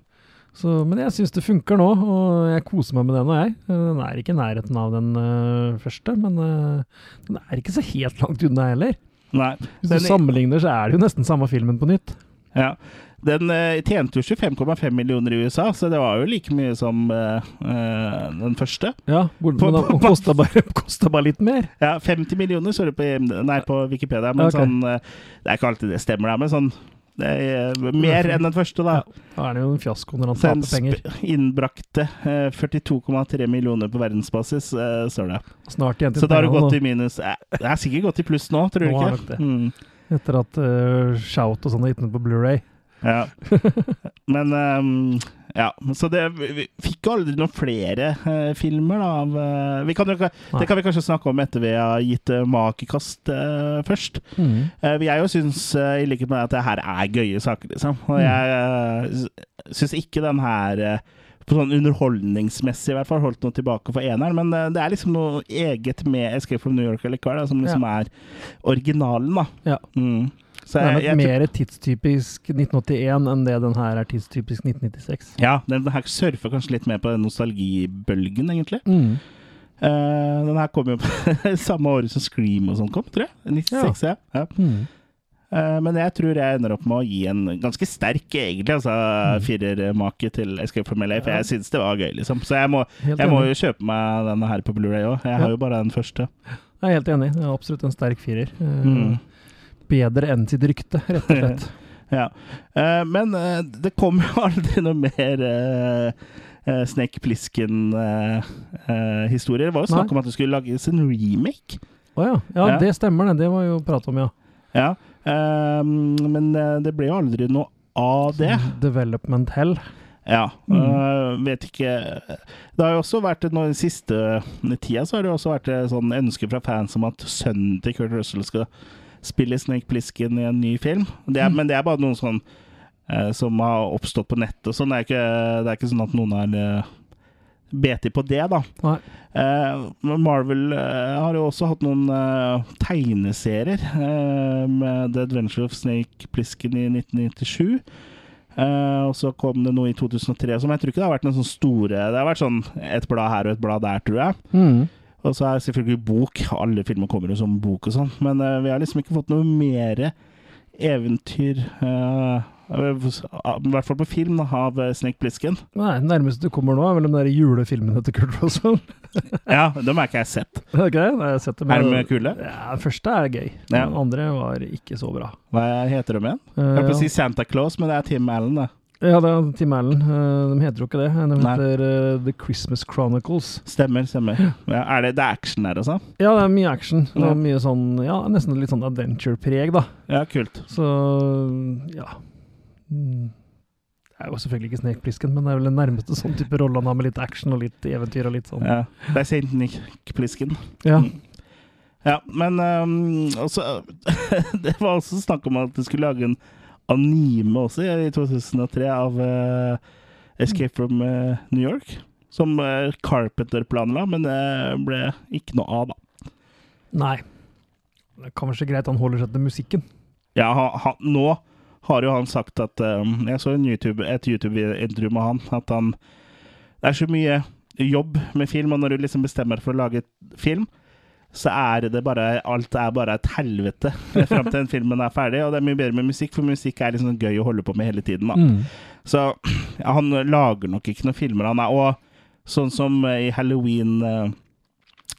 Så, men jeg syns det funker nå, og jeg koser meg med den og jeg. Eh, Den er ikke i nærheten av den eh, første, men eh, den er ikke så helt langt unna heller. Nei. Hvis Den, du sammenligner, så er det jo nesten samme filmen på nytt. ja. den eh, tjente jo 25,5 millioner i USA, så det var jo like mye som den første. Ja, men den kosta bare, bare litt mer. Ja, 50 millioner står det på, nei, på Wikipedia, men okay. sånn Det er ikke alltid det stemmer, da, men sånn mer enn den første, da. Da er det jo en fiasko når han taper penger. innbrakte eh, 42,3 millioner på verdensbasis, eh, står det. Snart igjen til Så da har det gått i minus. Eh, Det er sikkert gått i pluss nå, tror du ikke? det. Mm. etter at uh, Shout og sånn har gitt den på Blu-ray Ja. Men um, ja, så det, vi fikk jo aldri noen flere uh, filmer da, av uh, vi kan. Det kan vi kanskje snakke om etter vi har gitt uh, makekast uh, først. Mm. Jeg jo syns, i likhet med deg, at det her er gøye saker, liksom. Og Mm. jeg uh, syns ikke den her på sånn underholdningsmessig i hvert fall holdt noe tilbake for eneren, men det er liksom noe eget med Escape from New York eller hva, da, som liksom er originalen, da. Ja. Mm. Så Det er nok mer tidstypisk 1981 enn det den her er tidstypisk 1996. ja, den her surfer kanskje litt mer på nostalgibølgen, egentlig. Mm. Uh, den her kom jo på samme året som Scream og sånn kom, tror jeg. 96, ja. ja. Mm. Uh, men jeg tror jeg ender opp med å gi en ganske sterk, egentlig, altså firermake til Escape from LA, for Mm. Ja. jeg syns det var gøy, liksom. Så jeg må, jeg må jo kjøpe meg denne her på Blu-ray òg. Jeg Ja. har jo bare den første. Jeg er helt enig. Det er absolutt en sterk firer. Uh, Mm. Bedre enn sitt rykte, rett og slett. Ja. Uh, men uh, det kom jo aldri noe mer uh, uh, Snake Plissken-historier. det var jo snakk om at det skulle lages en remake. Å ja. ja. Ja. Det stemmer, det. Det var jo prat om, ja. Ja. eh, men eh, det ble jo aldri noe av det. Development hell. Ja. Mm. øh, vet ikke Det har jo også vært nå Den siste tida så har det jo også vært et sånn ønske fra fans om at sønnen til Kurt Russell skal spille Snake Plissken i en ny film. Det er, Mm. Men det er bare noen sånn eh, som har oppstått på nettet og sånn. Det, er det er ikke sånn at noen har uh, bet på det, da. Eh, Marvel eh, har jo også hatt noen eh, tegneserier eh, med The Adventure of Snake Plissken i 1997. Uh, og så kom det noe i 2003 som jeg tror ikke det har vært noen sånne store Det har vært sånn et blad her og et blad der, tror jeg. Mm. Og så er selvfølgelig bok. Alle filmer kommer jo som bok og sånn. Men uh, vi har liksom ikke fått noe mer eventyr uh, I hvert fall på film da, av eh, Snake Plissken. Nei, det nærmeste du kommer nå, er vel de der julefilmene til Kurt Russell. Ja, dem har ikke jeg sett. Det? Nei, jeg sett dem. Er de kule? Ja, første er gøy. Ja. Den andre var ikke så bra. Hva heter de igjen? Uh, Jeg holdt på å si Santa Claus, men det er Tim Allen, det. Ja, det er Tim Allen. Eh, de heter jo ikke det. De heter Nei. The Christmas Chronicles. Stemmer, stemmer. Ja, er det, det er action her, altså? Ja, det er mye action. Det er mye sånn, ja, nesten litt sånn adventure-preg, da. Ja, kult. Så ja. Mm. Det er jo selvfølgelig ikke Snekplisken, men det er vel den nærmeste sånn type rolle han har med litt action og litt eventyr og litt sånn. Ja. Det er Saint Nick-plisken. Ja. Mm. Ja, men um, også, Det var også snakk om at du skulle lage en anime også i 2003 av uh, Escape from uh, New York. Som uh, Carpenter planla, men det ble ikke noe av, da. Nei. Det er kanskje greit han holder seg til musikken. Ja, han, han, nå har jo han sagt at um, Jeg så en YouTube, et YouTube-intervju med han. At han Det er så mye jobb med film, og når du liksom bestemmer deg for å lage film, så er det bare Alt er bare et helvete fram til den filmen er ferdig. Og det er mye bedre med musikk, for musikk er liksom gøy å holde på med hele tiden. da. Mm. Så han lager nok ikke noen filmer, han er. Og sånn som i Halloween eh,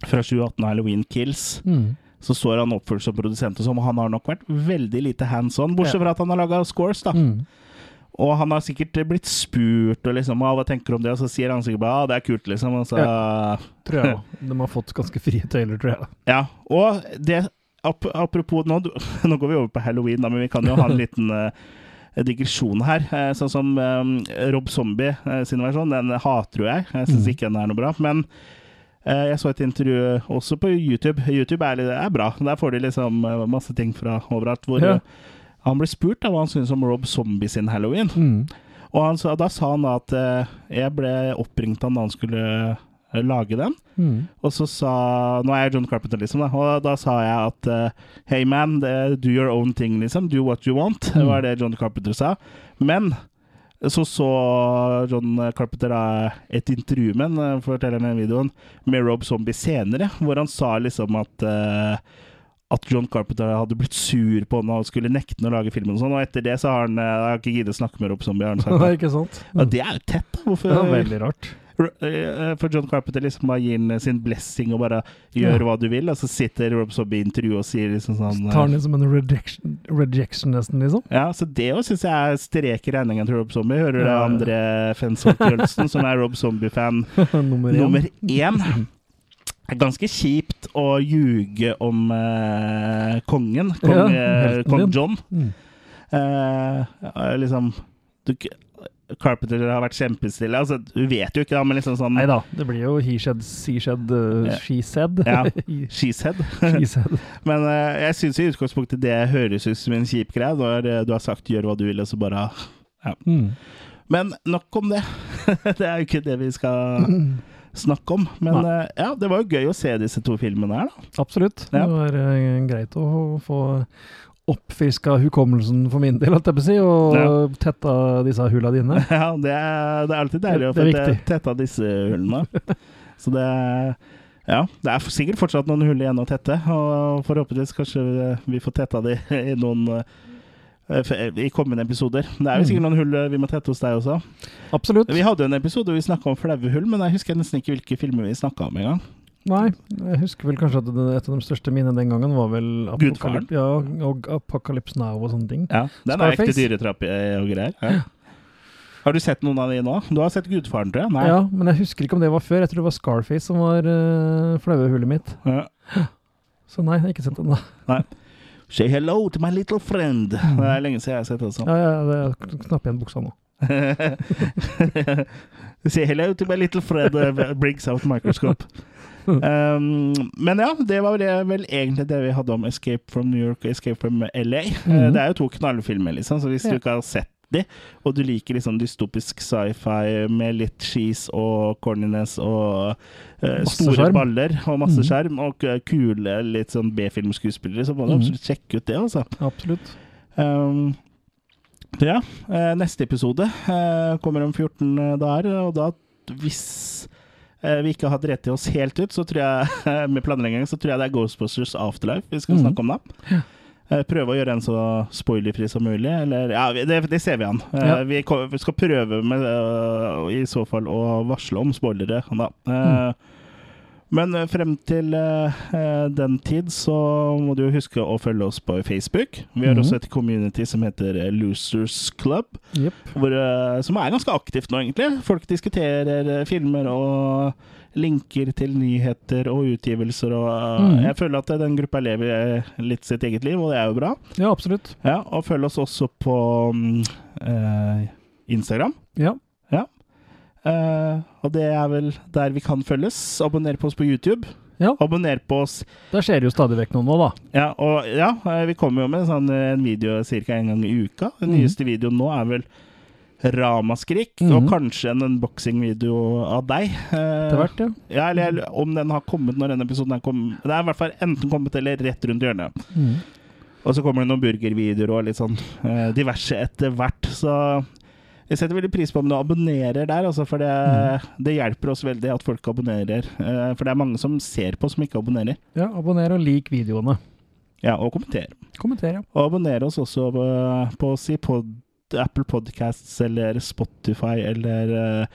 fra 2018, Halloween Kills, Mm. så står han oppført som produsent og sånn, og han har nok vært veldig lite hands on, bortsett fra at han har laga scores, da. Mm. Og han har sikkert blitt spurt og liksom, ah, hva tenker du om det, og så sier han sikkert bare ah, det er kult, liksom. Og så, Tror jeg òg. De har fått ganske frie tøyler, tror jeg. ja. Og det ap Apropos nå, nå går vi over på halloween, da, men vi kan jo ha en liten eh, digresjon her. Eh, sånn som um, Rob Zombie sin versjon, den hater jo jeg. Jeg syns Mm. ikke den er noe bra. Men uh, jeg så et intervju også på YouTube. YouTube er, er bra. Der får de liksom masse ting fra overalt. Hvor Ja. Han ble spurt av hva han syntes om Rob Zombie sin halloween. Mm. Og han, da sa han da at eh, jeg ble oppringt han da han skulle eh, lage den. Mm. Og så sa Nå er jeg John Carpenter, liksom. Da, og da sa jeg at eh, Hey man, do your own thing, liksom. Do what you want. Det var det John Carpenter sa. Men så så John Carpenter et intervju med eh, forteller han i videoen, med Rob Zombie senere, hvor han sa liksom at eh, at John Carpenter hadde blitt sur på henne og skulle nekte han å lage filmen. Og sånn, og etter det så har han jeg har ikke giddet å snakke med Rob Zombie. Det, han. Nei, ikke sant? Ja, det er jo tett, da. Hvorfor Det er veldig rart. Eh, For John Carpenter liksom bare gir han sin blessing og bare gjør Ja. hva du vil, og så sitter Rob Zombie i intervju og sier liksom sånn Tar den som en rejection, rejection nesten, liksom. Ja, så det òg syns jeg er strek i regningen til Rob Zombie. Hører du det, Ja. André Fensholt Jølsen, som er Rob Zombie-fan Nummer én. nummer én? Er ganske kjipt å ljuge om eh, kongen, kong, Ja, eh, kong. John. Mm. Eh, liksom du, Carpenter har vært kjempestille. Altså, du vet jo ikke, da, men liksom sånn Nei da, det blir jo he shed, she shed, uh, Ja. she said. Ja. She said. she said. Men uh, jeg syns i utgangspunktet det høres ut som en kjip greie, når eh, du har sagt 'gjør hva du vil', og så bare ja. Mm. Men nok om det. det er jo ikke det vi skal snakke om. Men Nei. eh, ja, det var jo gøy å se disse to filmene her, da. Absolutt. Ja. Det var uh, greit å få oppfriska hukommelsen for min del, holdt jeg på å si, og Ja. tetta disse hulla dine. Ja, det er, det er alltid deilig å få tetta disse hullene. Så det Ja, det er sikkert fortsatt noen hull igjen å tette, og forhåpentligvis kanskje vi får tetta de i noen eh, i kommende episoder. Det er jo sikkert noen hull vi må tette hos deg også. Absolutt. Vi hadde jo en episode hvor vi snakka om flaue hull, men jeg husker nesten ikke hvilke filmer vi snakka om engang. Nei, jeg husker vel kanskje at det, et av de største minnene den gangen var vel. Apokalyp- ja, og Apocalypse Now og sånne ting. Ja, Den er ekte dyretrapp eh, og greier. Ja. Har du sett noen av de nå? Du har sett Gudfaren, tror jeg? Nei. Ja, men jeg husker ikke om det var før. Jeg tror det var Scarface som var uh, flaue hullet mitt. Ja. Så nei, jeg har ikke sett den da. Say hello to my little friend. Det er lenge siden jeg har sett det Sånn. Ja, ja, det knapp igjen buksa nå. Say hello to my little friend uh, brings out microscope. Um, men ja, det var vel, vel egentlig det vi hadde om Escape from New York og Escape from LA. Mm -hmm. det er jo to knallfilmer, liksom, så hvis Ja. du ikke har sett de, og du liker liksom dystopisk sci-fi med litt cheese og corniness og uh, store skjerm. baller og masse mm. skjerm og kule litt sånn B-filmskuespillere, så må du mm. absolutt sjekke ut det, altså. Absolutt. Um, ja, eh, neste episode eh, kommer om 14 dager, og da, hvis vi ikke har drept oss helt ut, så tror jeg, med planlegging, så tror jeg det er Ghostbusters Afterlife vi skal Mhm. snakke om da. Eh, Prøve å gjøre en så spoilerfri som mulig, eller Ja, det, det ser vi an. Eh, Ja. Vi, vi skal prøve med eh, i så fall å varsle om spoilere, da. Mm. Eh, Men eh, frem til eh, eh, den tid så må du huske å følge oss på Facebook. Vi har mm. også et community som heter eh, Losers Club, yep. hvor, eh, som er ganske aktivt nå, egentlig. Folk diskuterer eh, filmer og linker til nyheter og utgivelser. Og, eh, Mhm. Jeg føler at den gruppa lever eh, litt sitt eget liv, og det er jo bra. Ja, absolutt. Ja, og følg oss også på mm, eh, Instagram. Ja. Eh, og det er vel der vi kan følges. Abonner på oss på YouTube. Ja. Abonner på oss Der skjer det jo stadig vekk noe nå, da. Ja, og ja, eh, vi kommer jo med sånn, en video ca. en gang i uka. Den Mhm. nyeste videoen nå er vel Ramaskrik, Mhm. og kanskje en unboxing-video av deg. Eh, Etter hvert, ja. ja, eller om den har kommet når denne episoden er kommet. Det er i hvert fall enten kommet eller rett rundt hjørnet. Mm. Og så kommer det noen burgervideoer og litt sånn eh, diverse etter hvert. Så jeg setter veldig pris på om du abonnerer der, altså, for det, det hjelper oss veldig at folk abonnerer. Eh, for det er mange som ser på som ikke abonnerer. ja. Abonner og lik videoene. Ja, og kommenter. Kommenter, ja. Og abonner oss også på, på oss i pod, Apple Podcasts eller Spotify eller uh,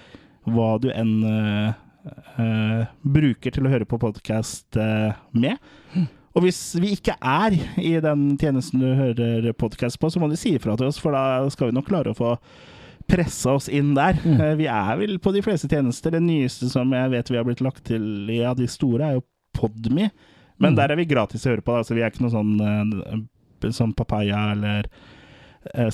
hva du enn uh, bruker til å høre på podkast med. Og hvis vi ikke er i den tjenesten du hører podkast på, så må du si ifra til oss, for da skal vi nok klare å få pressa oss inn der. Mm. Vi er vel på de fleste tjenester. Det nyeste som jeg vet vi har blitt lagt til i av de store, er jo Podme. Men Mm. der er vi gratis å høre på. Da. Så vi er ikke noe sånn, eh, sånn papaya eller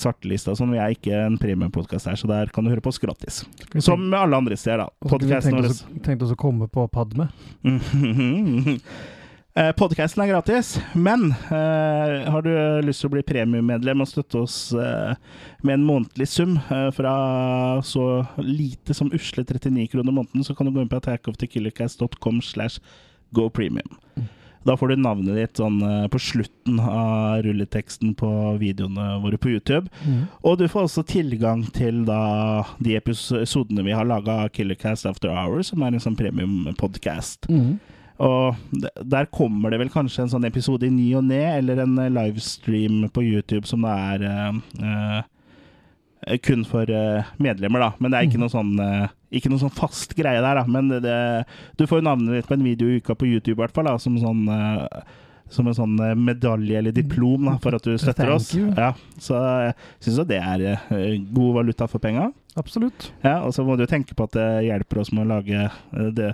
svartelista og sånn. Vi er ikke en premiumpodkast her, så der kan du høre på oss gratis. Som med alle andre steder, da. Podkasten vår Tenkte oss å komme på Padme. Podkasten Podcasten er gratis, men eh, har du lyst til å bli premiummedlem og støtte oss eh, med en månedlig sum eh, fra så lite som usle 39 kroner måneden, så kan du gå inn på attackofthekillercast.com slash gopremium. Da får du navnet ditt sånn eh, på slutten av rulleteksten på videoene våre på YouTube. Og du får også tilgang til da de episodene vi har laga av Killercast After Hours, som er en sånn premiumpodkast. Mm. Og der kommer det vel kanskje en sånn episode i ny og ne, eller en eh, livestream på YouTube som det er uh, kun for eh, medlemmer, da. Men det er ikke noe sånn eh, ikke noe sånn fast greie der, da. Men det, du får jo navnet ditt på en video i uka på YouTube, i hvert fall, da, som sånn eh, som en sånn eh, medalje eller diplom da, for at du støtter oss. Ja, så jeg syns det er eh, god valuta for penga. Absolutt. Ja, og så må du tenke på at det hjelper oss med å lage eh, det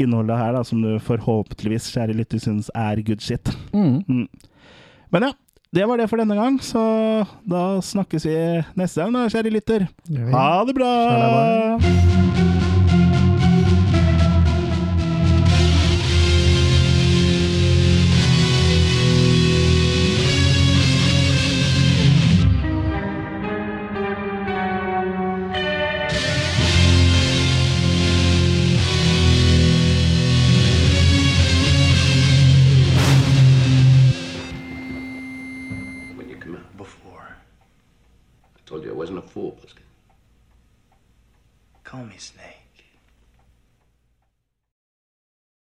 innholdet her, da, som du forhåpentligvis, kjære lytter, syns er good shit. Mm. Mm. Men ja, det var det for denne gang, så da snakkes vi neste gang, da, kjære lytter. Ha det bra! Call me Snake.